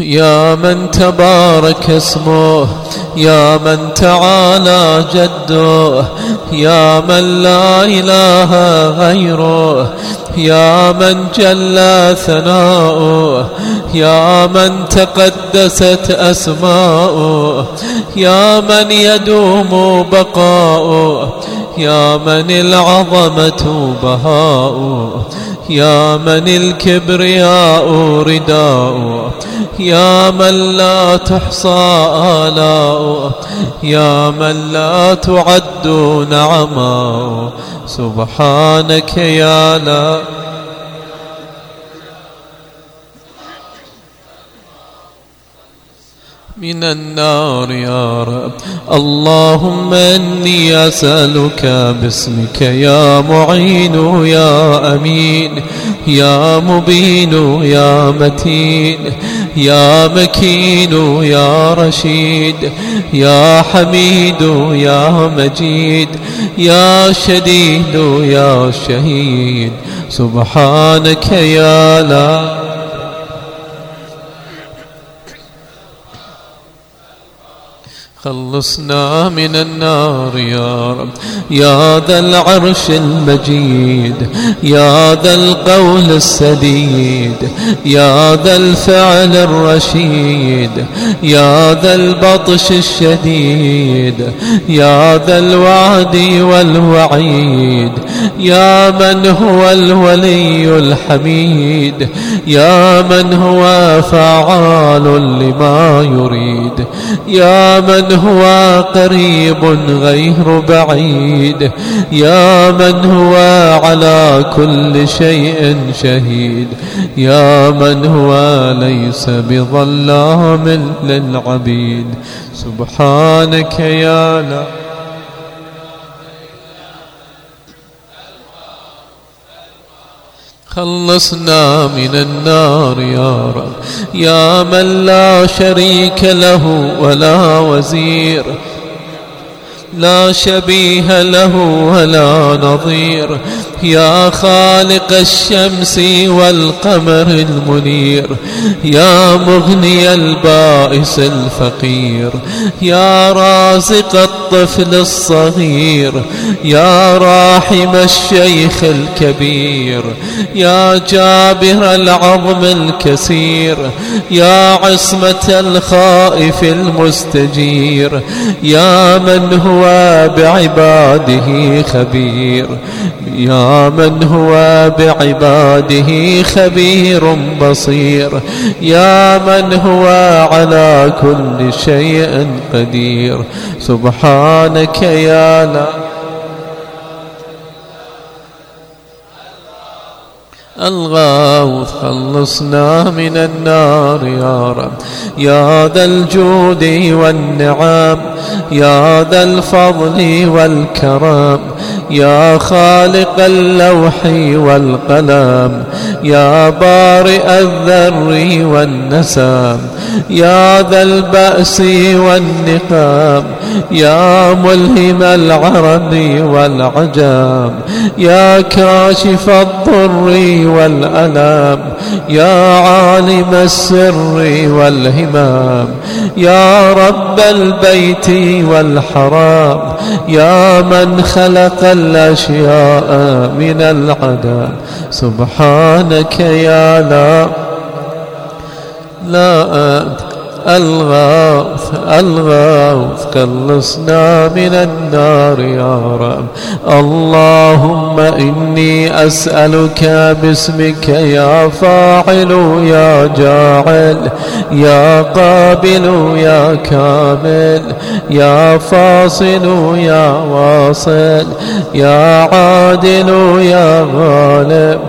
يا من تبارك اسمه يا من تعالى جده يا من لا إله غيره يا من جل ثناؤه يا من تقدست أسماؤه يا من يدوم بقاؤه يا من العظمة بهاؤه. يا من الكبرياء رداء يا من لا تحصى آلاء يا من لا تعد نعما سبحانك يا لا من النار يا رب. اللهم إني أسألك باسمك يا معين يا أمين يا مبين يا متين يا مكين يا رشيد يا حميد يا مجيد يا شديد يا شهيد. سبحانك يا لا خلصنا من النار يا رب. يا ذا العرش المجيد يا ذا القول السديد يا ذا الفعل الرشيد يا ذا البطش الشديد يا ذا الوعد والوعيد يا من هو الولي الحميد يا من هو فعال لما يريد يا من هو قريب غير بعيد. يا من هو على كل شيء شهيد. يا من هو ليس بظلام للعبيد. سبحانك يا لا خلصنا من النار يا رب. يا من لا شريك له ولا وزير. لا شبيه له ولا نظير. يا خالق الشمس والقمر المنير يا مغني البائس الفقير يا رازق الطفل الصغير يا راحم الشيخ الكبير يا جابر العظم الكسير يا عصمة الخائف المستجير يا من هو بعباده خبير يا من هو بعباده خبير بصير. يا من هو على كل شيء قدير. سبحانك يا لا الغاوث خلصنا من النار يا رب. يا ذا الجود والنعام يا ذا الفضل والكرام يا خالق اللوح والقلم يا بارئ الذر والنسام يا ذا البأس والنقام يا ملهم العرب والعجام يا كاشف الضر والألام يا عالم السر والهمام يا رب البيت والحرام يا من خلق الأشياء من العدم سبحانك يا لا لا أنت الغاث الغاث خلصنا من النار يا رب. اللهم إني أسألك باسمك يا فاعل يا جاعل يا قابل يا كامل يا فاصل يا واصل يا عادل يا غالب.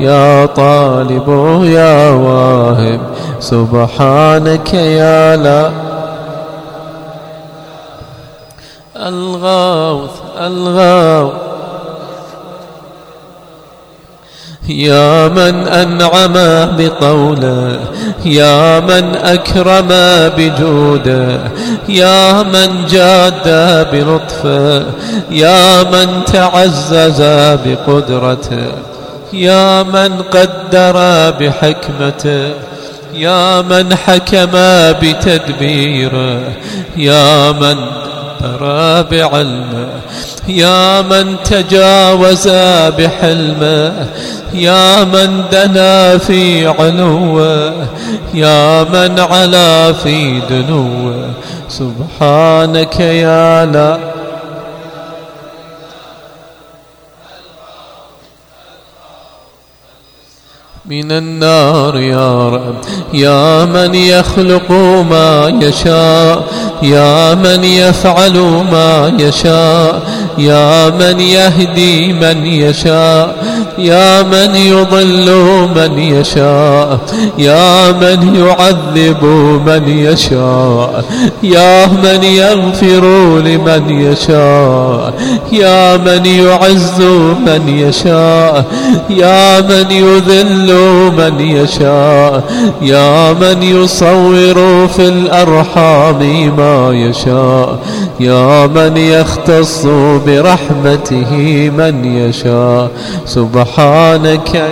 يا طالب يا واهب سبحانك يا لا. الغوث الغوث. يا من أنعم بقوله يا من أكرم بجوده يا من جاد بلطفه يا من تعزز بقدرته. يا من قدر بحكمته يا من حكم بتدبيره يا من ترى بعلمه يا من تجاوز بحلمه يا من دنا في علوه يا من علا في دنوه. سبحانك يا لا من النار يا رب. يا من يخلق ما يشاء. يا من يفعل ما يشاء. يا من يهدي من يشاء. يا من يضل من يشاء. يا من يعذب من يشاء. يا من يغفر لمن يشاء. يا من يعز من يشاء. يا من يذل من يشاء يا من يصور في الأرحام ما يشاء يا من يختص برحمته من يشاء. سبحانك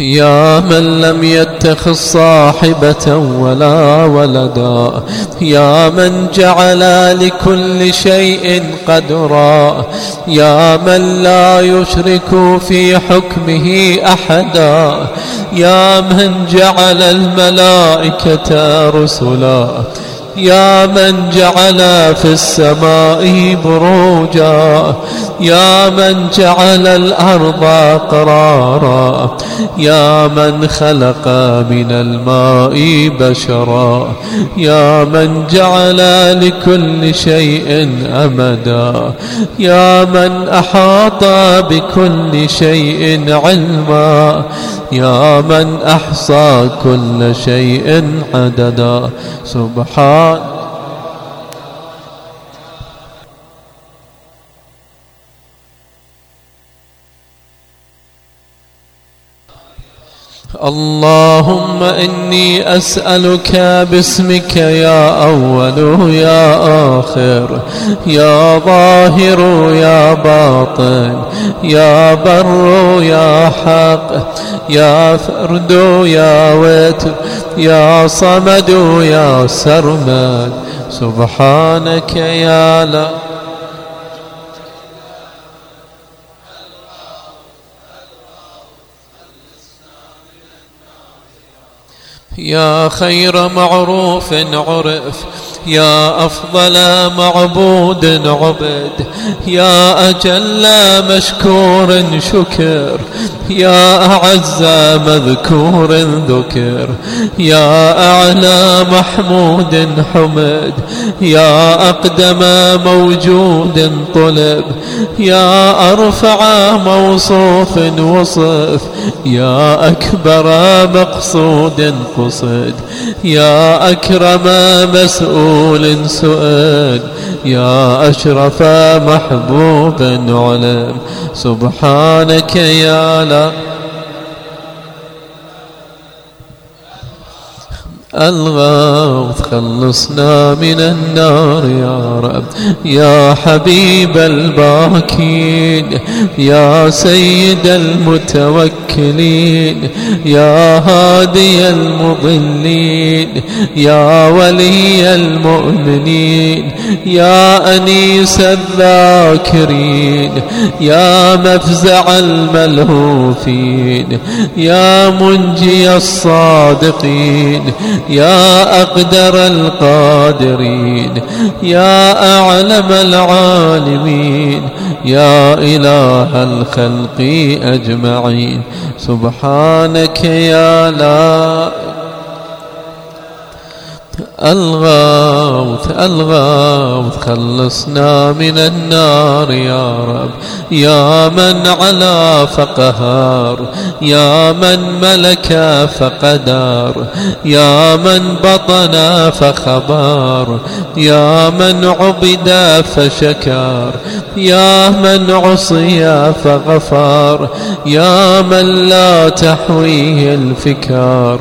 يا من لم يتخذ صاحبة ولا ولدا يا من جعل لكل شيء قدرا يا من لا يشرك في حكمه أحدا يا من جعل الملائكة رسلا. يا من جعل في السماء بروجا يا من جعل الأرض قرارا يا من خلق من الماء بشرا يا من جعل لكل شيء أمدا يا من أحاط بكل شيء علما يا من أحصى كل شيء عددا سبحان اللهم إني أسألك باسمك يا أول يا آخر يا ظاهر يا باطن يا بر يا حق يا فرد يا وتر يا صمد يا سرمد. سبحانك يا لا يا خير معروف عرف يا أفضل معبود عبد يا أجل مشكور شكر يا أعز مذكور ذكر يا أعلى محمود حمد يا أقدم موجود طلب يا أرفع موصوف وصف يا أكبر مقصود قصد يا أكرم مسؤول سؤال يا أشرف محبوب علم سبحانك يا لا الغوث خلصنا من النار يا رب. يا حبيب الباكين يا سيد المتوكلين يا هادي المضلين يا ولي المؤمنين يا أنيس الذاكرين يا مفزع الملهوفين يا منجي الصادقين يا أقدر القادرين يا أعلم العالمين يا إله الخلق أجمعين. سبحانك يا لا الغوث الغوث خلصنا من النار يا رب. يا من علا فقهار يا من ملك فقدار يا من بطن فخبار يا من عبد فشكار يا من عصي فغفار يا من لا تحويه الفكار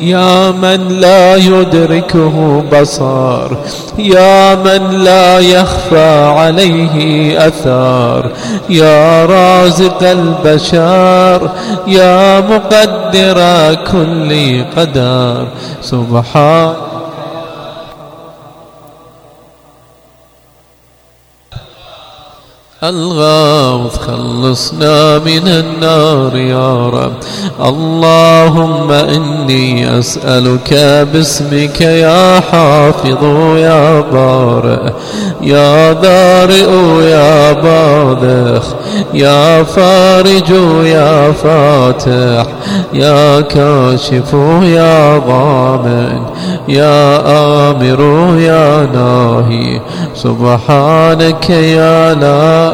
يا من لا يدركه بصار يا من لا يخفى عليه أثار يا رازق البشر يا مقدر كل قدر سبحان الغوث خلصنا من النار يا رب. اللهم إني أسألك باسمك يا حافظ يا بارئ يا بارئ يا باذخ يا فارج يا فاتح يا كاشف يا ضامن يا آمر يا ناهي. سبحانك يا لا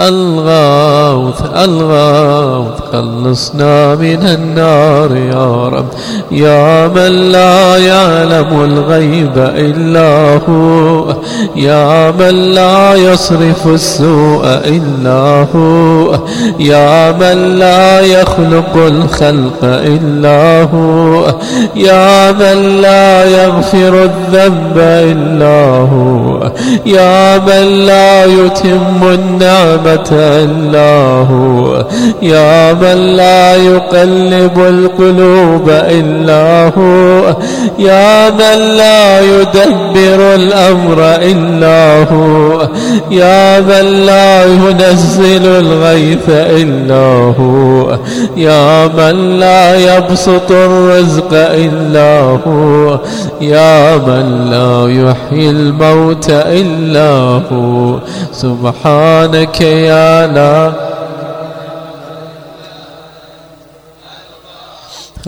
الغوث الغوث خلصنا من النار يا رب. يا من لا يعلم الغيب إلا هو. يا من لا يصرف السوء إلا هو. يا من لا يخلق الخلق إلا هو. يا من لا يغفر الذنب إلا هو. يا من لا يتم النعمة إلا هو يا من لا يقلب القلوب إلا هو. يا من لا يدبر الأمر إلا هو. يا من لا ينزل الغيث إلا هو. يا من لا يبسط الرزق إلا هو. يا من لا يحيي الموت إلا هو. سبحانك آنا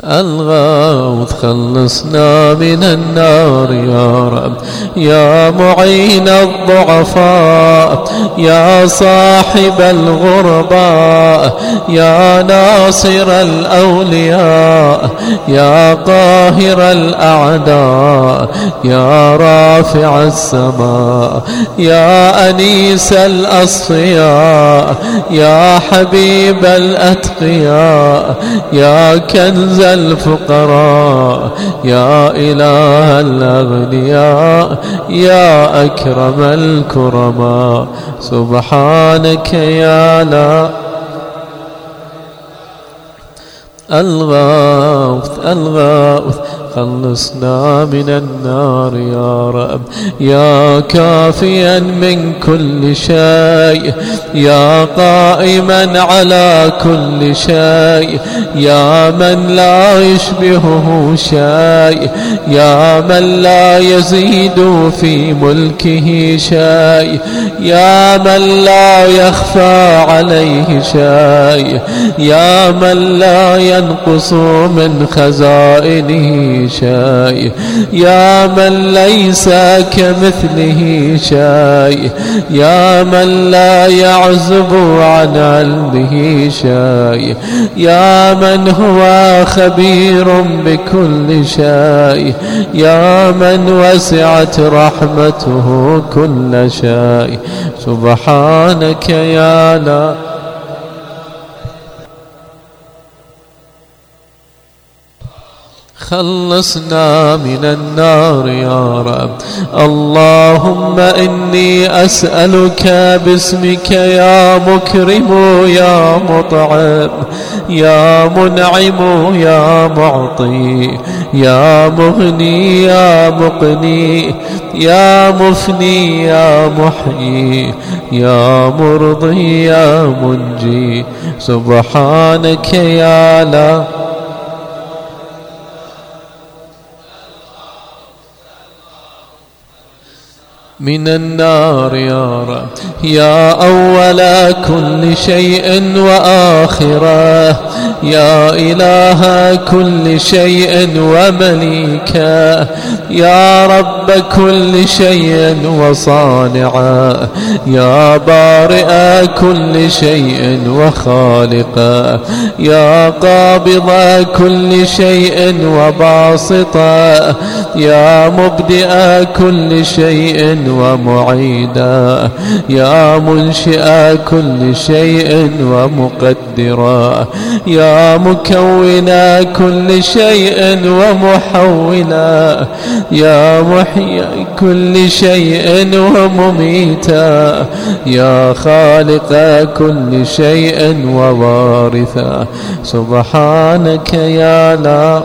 الغوث خلصنا من النار يا رب. يا معين الضعفاء يا صاحب الغرباء يا ناصر الأولياء يا قاهر الأعداء يا رافع السماء يا أنيس الأصفياء يا حبيب الأتقياء يا كنز الفقراء يا إله الأغنياء يا أكرم الكرماء. سبحانك يا لا الغوث الغوث خلصنا من النار يا رب. يا كافيا من كل شيء يا قائما على كل شيء يا من لا يشبهه شيء يا من لا يزيد في ملكه شيء يا من لا يخفى عليه شيء يا من لا ينقص من خزائنه شيء يا من ليس كمثله شيء يا من لا يعزب عن علمه شيء يا من هو خبير بكل شيء يا من وسعت رحمته كل شيء سبحانك يا لا خلصنا من النار يا رب. اللهم إني أسألك باسمك يا مكرم يا مطعم يا منعم يا معطي يا مغني يا مقني يا مفني يا محيي يا مرضي يا منجي. سبحانك يا لا من النار يا رب. يا أول كل شيء وآخره. يا إله كل شيء ومليكا يا رب كل شيء وصانعا يا بارئ كل شيء وخالقا يا قابض كل شيء وباسطا يا مبدئ كل شيء ومعيدا. يا منشئ كل شيء ومقدرا. يا مكونا كل شيء ومحولا. يا محيي كل شيء ومميتا. يا خالق كل شيء ووارثا. سبحانك يا لا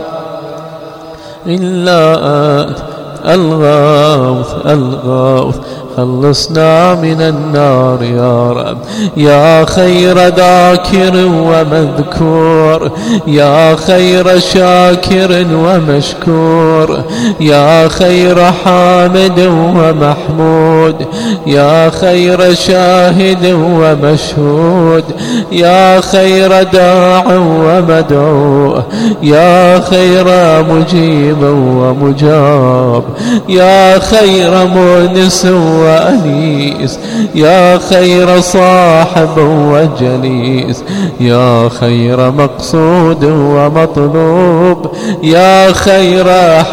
إلا أنت. الغوث الغوث. خلصنا من النار يا رب. يا خير ذاكر ومذكور. يا خير شاكر ومشكور. يا خير حامد ومحمود. يا خير شاهد ومشهود. يا خير داع ومدعو. يا خير مجيب ومجاب. يا خير مونس وأنيس. يا خير صاحب وجليس. يا خير مقصود ومطلوب. يا خير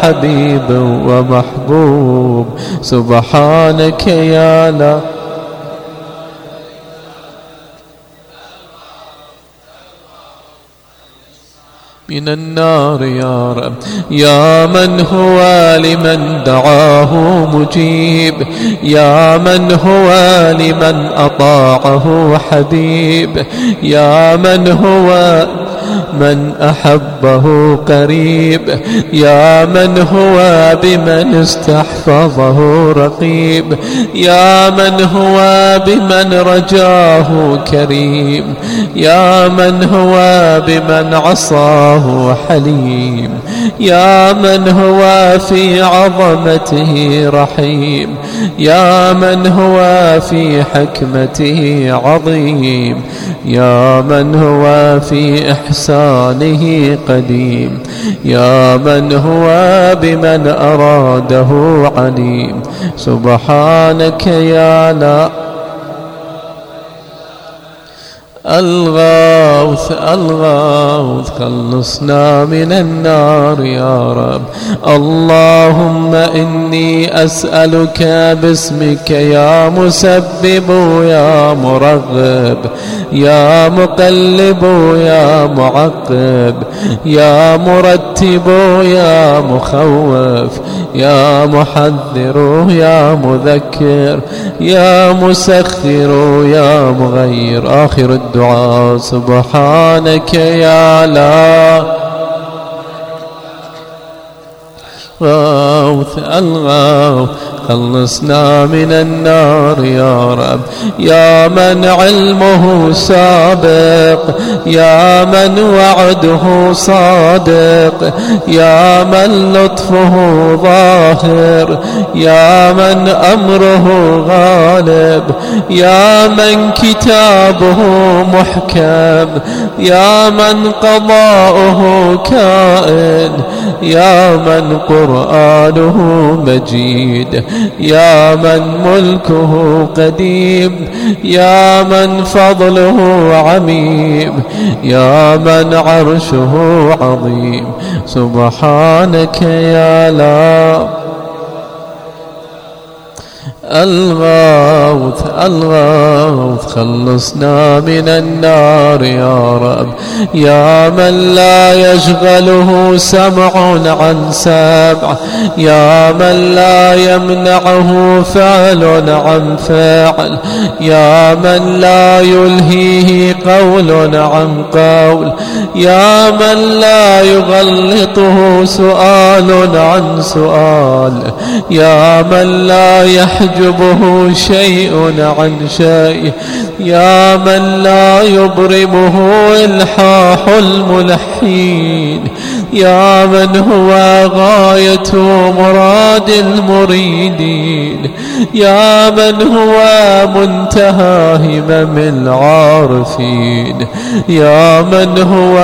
حبيب ومحبوب. سبحانك يا لا من النار يا رب. يا من هو لمن دعاه مجيب. يا من هو لمن أطاعه حبيب. يا من هو من أحبه قريب يا من هو بمن استحفظه رقيب يا من هو بمن رجاه كريم يا من هو بمن عصاه حليم يا من هو في عظمته رحيم يا من هو في حكمته عظيم يا من هو في إحسانه قديم. يا من هو بمن أراده عليم. سبحانك يا لا الغوث الغوث خلصنا من النار يا رب. اللهم إني أسألك باسمك يا مسبب يا مرغب يا مقلب يا معقب يا مرتب يا مخوف يا محذر يا مذكر يا مسخر يا مغير. آخر الدعاء سبحانك يا لا غوث الغوث. خلصنا من النار يا رب. يا من علمه سابق يا من وعده صادق يا من لطفه ظاهر يا من أمره غالب يا من كتابه محكم يا من قضاؤه كائن يا من قرآنه مجيد. يا من ملكه قديم يا من فضله عميم يا من عرشه عظيم. سبحانك يا لا الغوث الغوث خلصنا من النار يا رب. يا من لا يشغله سمع عن سمع. يا من لا يمنعه فعل عن فعل. يا من لا يلهيه قول عن قول. يا من لا يغلطه سؤال عن سؤال. يا من لا يحجب يحجبه شيء عن شيء. يا من لا يبرمه إلحاح الملحين. يا من هو غاية مراد المريدين يا من هو منتهى همم العارفين؟ يا من هو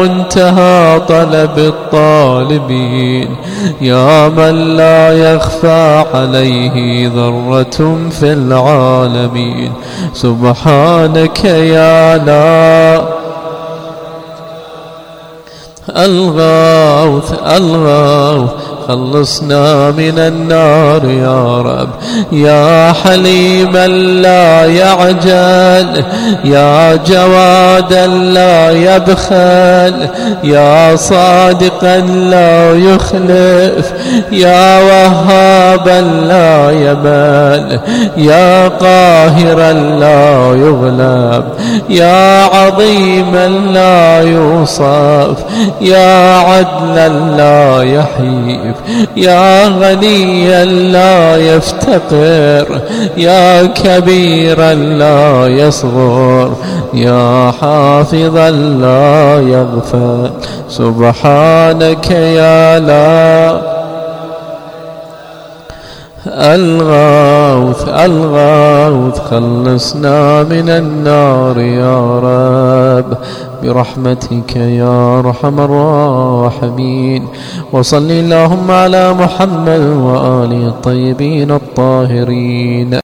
منتهى طلب الطالبين؟ يا من لا يخفى عليه ذرة في العالمين؟ سبحانك يا لا الغوث الغوث خلصنا من النار يا رب. يا حليما لا يعجل يا جوادا لا يبخل يا صادقا لا يخلف يا وهابا لا يمل يا قاهرا لا يغلب يا عظيما لا يوصف يا عدلا لا يحيي ضعيف يا غنيا لا يفتقر يا كبيرا لا يصغر يا حافظا لا يغفل سبحانك يا لا الغوث الغوث خلصنا من النار يا رب. برحمتك يا أرحم الراحمين. وصل اللهم على محمد وآله الطيبين الطاهرين.